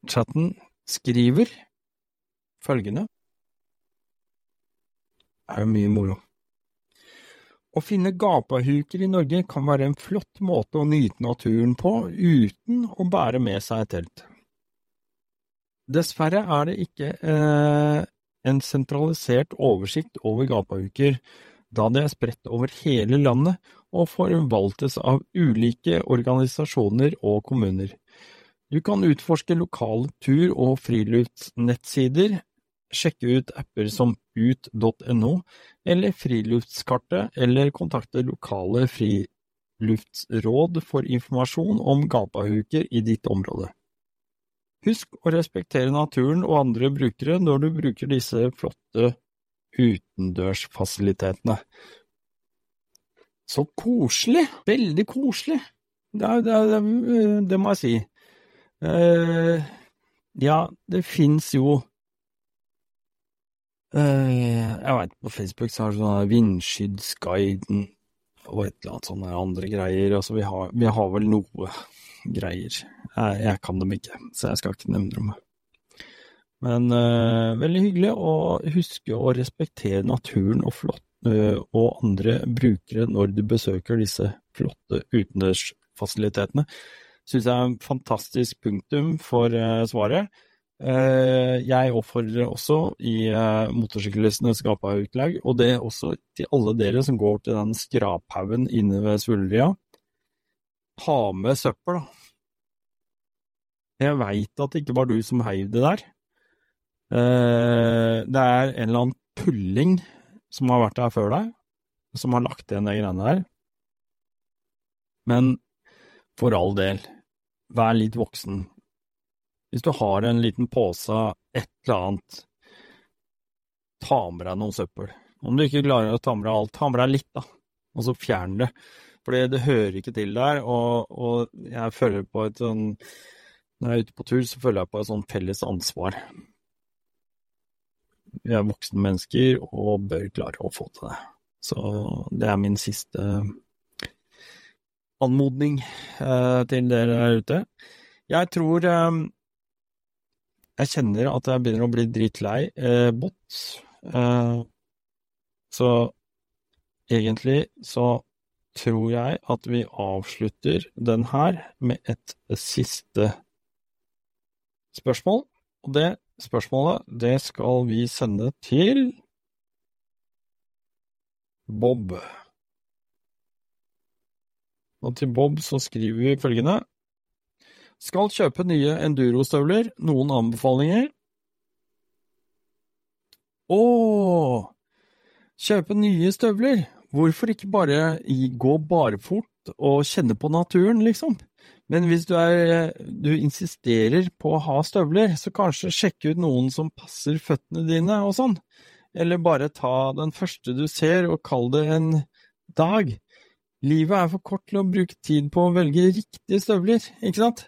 Speaker 1: chatten skriver følgende er jo mye moro. Å finne gapahuker i Norge kan være en flott måte å nyte naturen på uten å bære med seg et telt. Dessverre er det ikke eh, en sentralisert oversikt over gapahuker, da det er spredt over hele landet og forvaltes av ulike organisasjoner og kommuner. Du kan utforske lokale tur- og friluftsnettsider sjekke ut apper som ut.no eller Friluftskartet, eller kontakte lokale friluftsråd for informasjon om gapahuker i ditt område. Husk å respektere naturen og andre brukere når du bruker disse flotte utendørsfasilitetene. Så koselig! Veldig koselig! Det, det, det, det må jeg si. Uh, ja, det fins jo jeg veit på Facebook så har det sånn Vindskyddsguiden og et eller annet sånne andre greier. Altså, vi har, vi har vel noe greier. Jeg, jeg, kan dem ikke, så jeg skal ikke nevne dem. Men uh, veldig hyggelig å huske å respektere naturen og, flott, uh, og andre brukere når du besøker disse flotte utendørsfasilitetene. Syns jeg er en fantastisk punktum for uh, svaret. Eh, jeg oppfordrer også i eh, motorsyklistenes utlegg, og det er også til alle dere som går til den skraphaugen inne ved Svulleria. Ta med søppel, da. Jeg veit at det ikke var du som heiv det der. Eh, det er en eller annen pulling som har vært der før deg, som har lagt igjen de greiene der. Men for all del, vær litt voksen. Hvis du har en liten pose, et eller annet, ta med deg noe søppel. Om du ikke klarer å ta med deg alt, ta med deg litt, da, og så fjern det. For det hører ikke til der, og, og, jeg føler på et sånn Når jeg er ute på tur, så føler jeg på et sånn felles ansvar. Vi er voksne mennesker og bør klare å få til det. Så det er min siste anmodning eh, til dere der ute. Jeg tror eh, jeg kjenner at jeg begynner å bli dritlei eh, bots. Eh, så egentlig så tror jeg at vi avslutter den her med et siste spørsmål. Og det spørsmålet, det skal vi sende til Bob. Og til Bob så skriver vi følgende skal kjøpe nye endurostøvler. Noen anbefalinger? Å, kjøpe nye støvler. Hvorfor ikke bare gå barfort og kjenne på naturen, liksom? Men hvis du, er, du insisterer på å ha støvler, så kanskje sjekke ut noen som passer føttene dine og sånn. Eller bare ta den første du ser og kall det en dag. Livet er for kort til å bruke tid på å velge riktige støvler, ikke sant?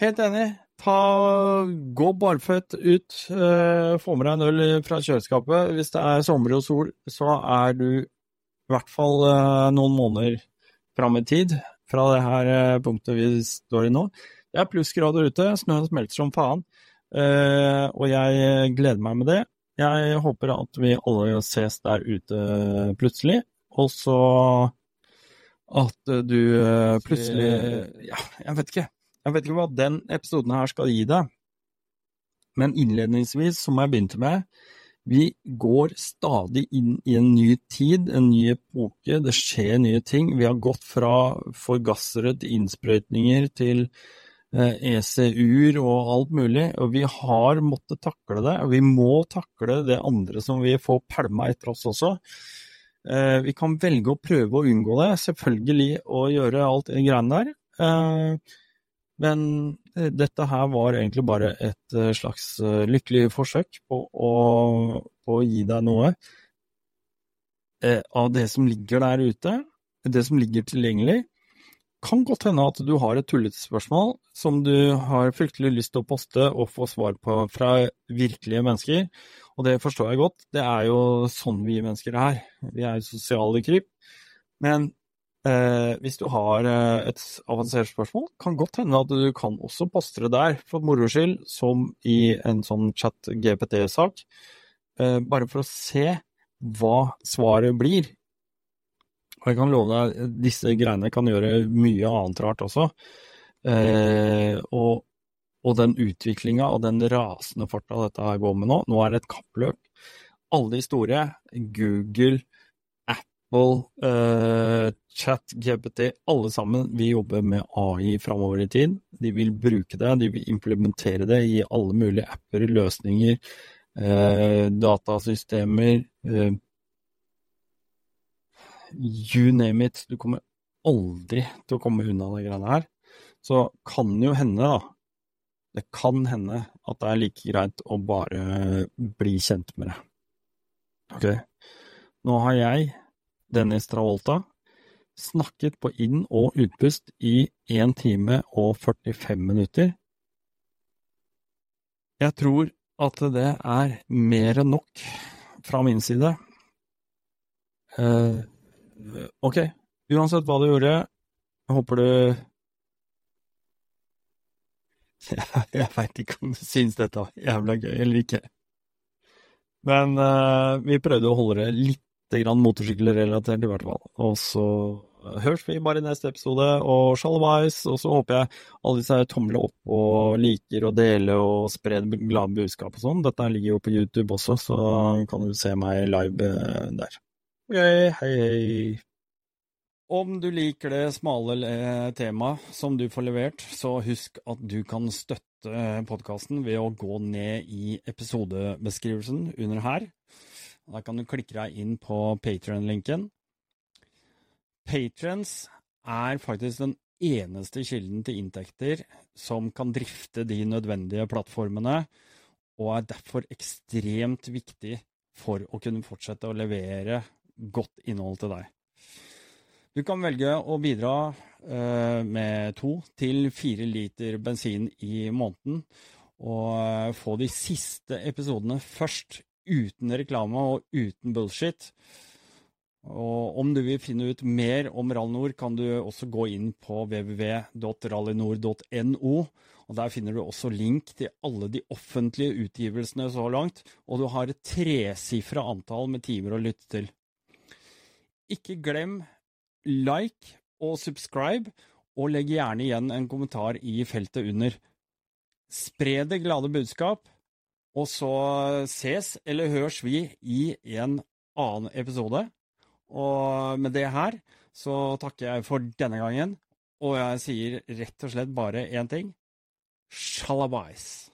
Speaker 1: Helt enig. Ta, gå barføtt ut, eh, få med deg en øl fra kjøleskapet. Hvis det er sommer og sol, så er du i hvert fall eh, noen måneder fram i tid fra det her eh, punktet vi står i nå. Det er plussgrader ute, snøen smelter som faen, eh, og jeg gleder meg med det. Jeg håper at vi alle ses der ute plutselig, og så at du eh, plutselig Ja, jeg vet ikke. Jeg vet ikke hva den episoden her skal gi deg, men innledningsvis, som jeg begynte med, vi går stadig inn i en ny tid, en ny epoke, det skjer nye ting. Vi har gått fra forgassere til innsprøytninger til ECU-er eh, e og alt mulig, og vi har måttet takle det. Og vi må takle det andre som vi får pælma etter oss også. Eh, vi kan velge å prøve å unngå det, selvfølgelig å gjøre alt det greiene der. Men eh, dette her var egentlig bare et eh, slags eh, lykkelig forsøk på å, på å gi deg noe av det som ligger der ute, det som ligger tilgjengelig. Kan godt hende at du har et tullete spørsmål som du har fryktelig lyst til å poste og få svar på fra virkelige mennesker, og det forstår jeg godt. Det er jo sånn vi mennesker er. Vi er jo sosiale kryp. Men Eh, hvis du har eh, et avansert spørsmål, kan godt hende at du kan også poste det der for moro skyld, som i en sånn chat-GPT-sak, eh, bare for å se hva svaret blir. Og jeg kan love deg, disse greiene kan gjøre mye annet rart også. Eh, og, og, den utviklinga og den rasende farta dette her går med nå, nå er det et kappløp. Alle de store, Google, uh, GPT, alle sammen vil jobbe med AI framover i tid. De vil bruke det, de vil implementere det i alle mulige apper, løsninger, uh, datasystemer. Uh, you name it. Du kommer aldri til å komme unna de greiene her. Så kan jo hende, da. Det kan hende at det er like greit å bare bli kjent med det. Ok. Nå har jeg Dennis Travolta, snakket på inn- og utpust i 1 time og 45 minutter. Jeg tror at det er mer enn nok fra min side. Uh, ok, uansett hva du gjorde, jeg håper du Jeg, jeg veit ikke om du syns dette var jævla gøy eller ikke. Men uh, vi prøvde å holde det litt grann motorsykkelrelatert, i hvert fall. Og så høres vi bare i neste episode, og shalabais. Og så håper jeg alle disse tomler opp og liker og deler og sprer glade budskap og sånn. Dette ligger jo på YouTube også, så kan du se meg live eh, der. Ok, hei hei. Om du liker det smale eh, temaet som du får levert, så husk at du kan støtte podkasten ved å gå ned i episodebeskrivelsen under her. Da kan du klikke deg inn på Patrion-linken. Patrons er faktisk den eneste kilden til inntekter som kan drifte de nødvendige plattformene, og er derfor ekstremt viktig for å kunne fortsette å levere godt innhold til deg. Du kan velge å bidra uh, med to til fire liter bensin i måneden, og få de siste episodene først uten reklame og uten bullshit. Og om du vil finne ut mer om Rallynor, kan du også gå inn på www.rallynor.no. og Der finner du også link til alle de offentlige utgivelsene så langt, og du har et tresifra antall med timer å lytte til. Ikke glem like og subscribe, og legg gjerne igjen en kommentar i feltet under. Spre det glade budskap. Og så ses eller høres vi i en annen episode. Og med det her så takker jeg for denne gangen, og jeg sier rett og slett bare én ting. Shalabais.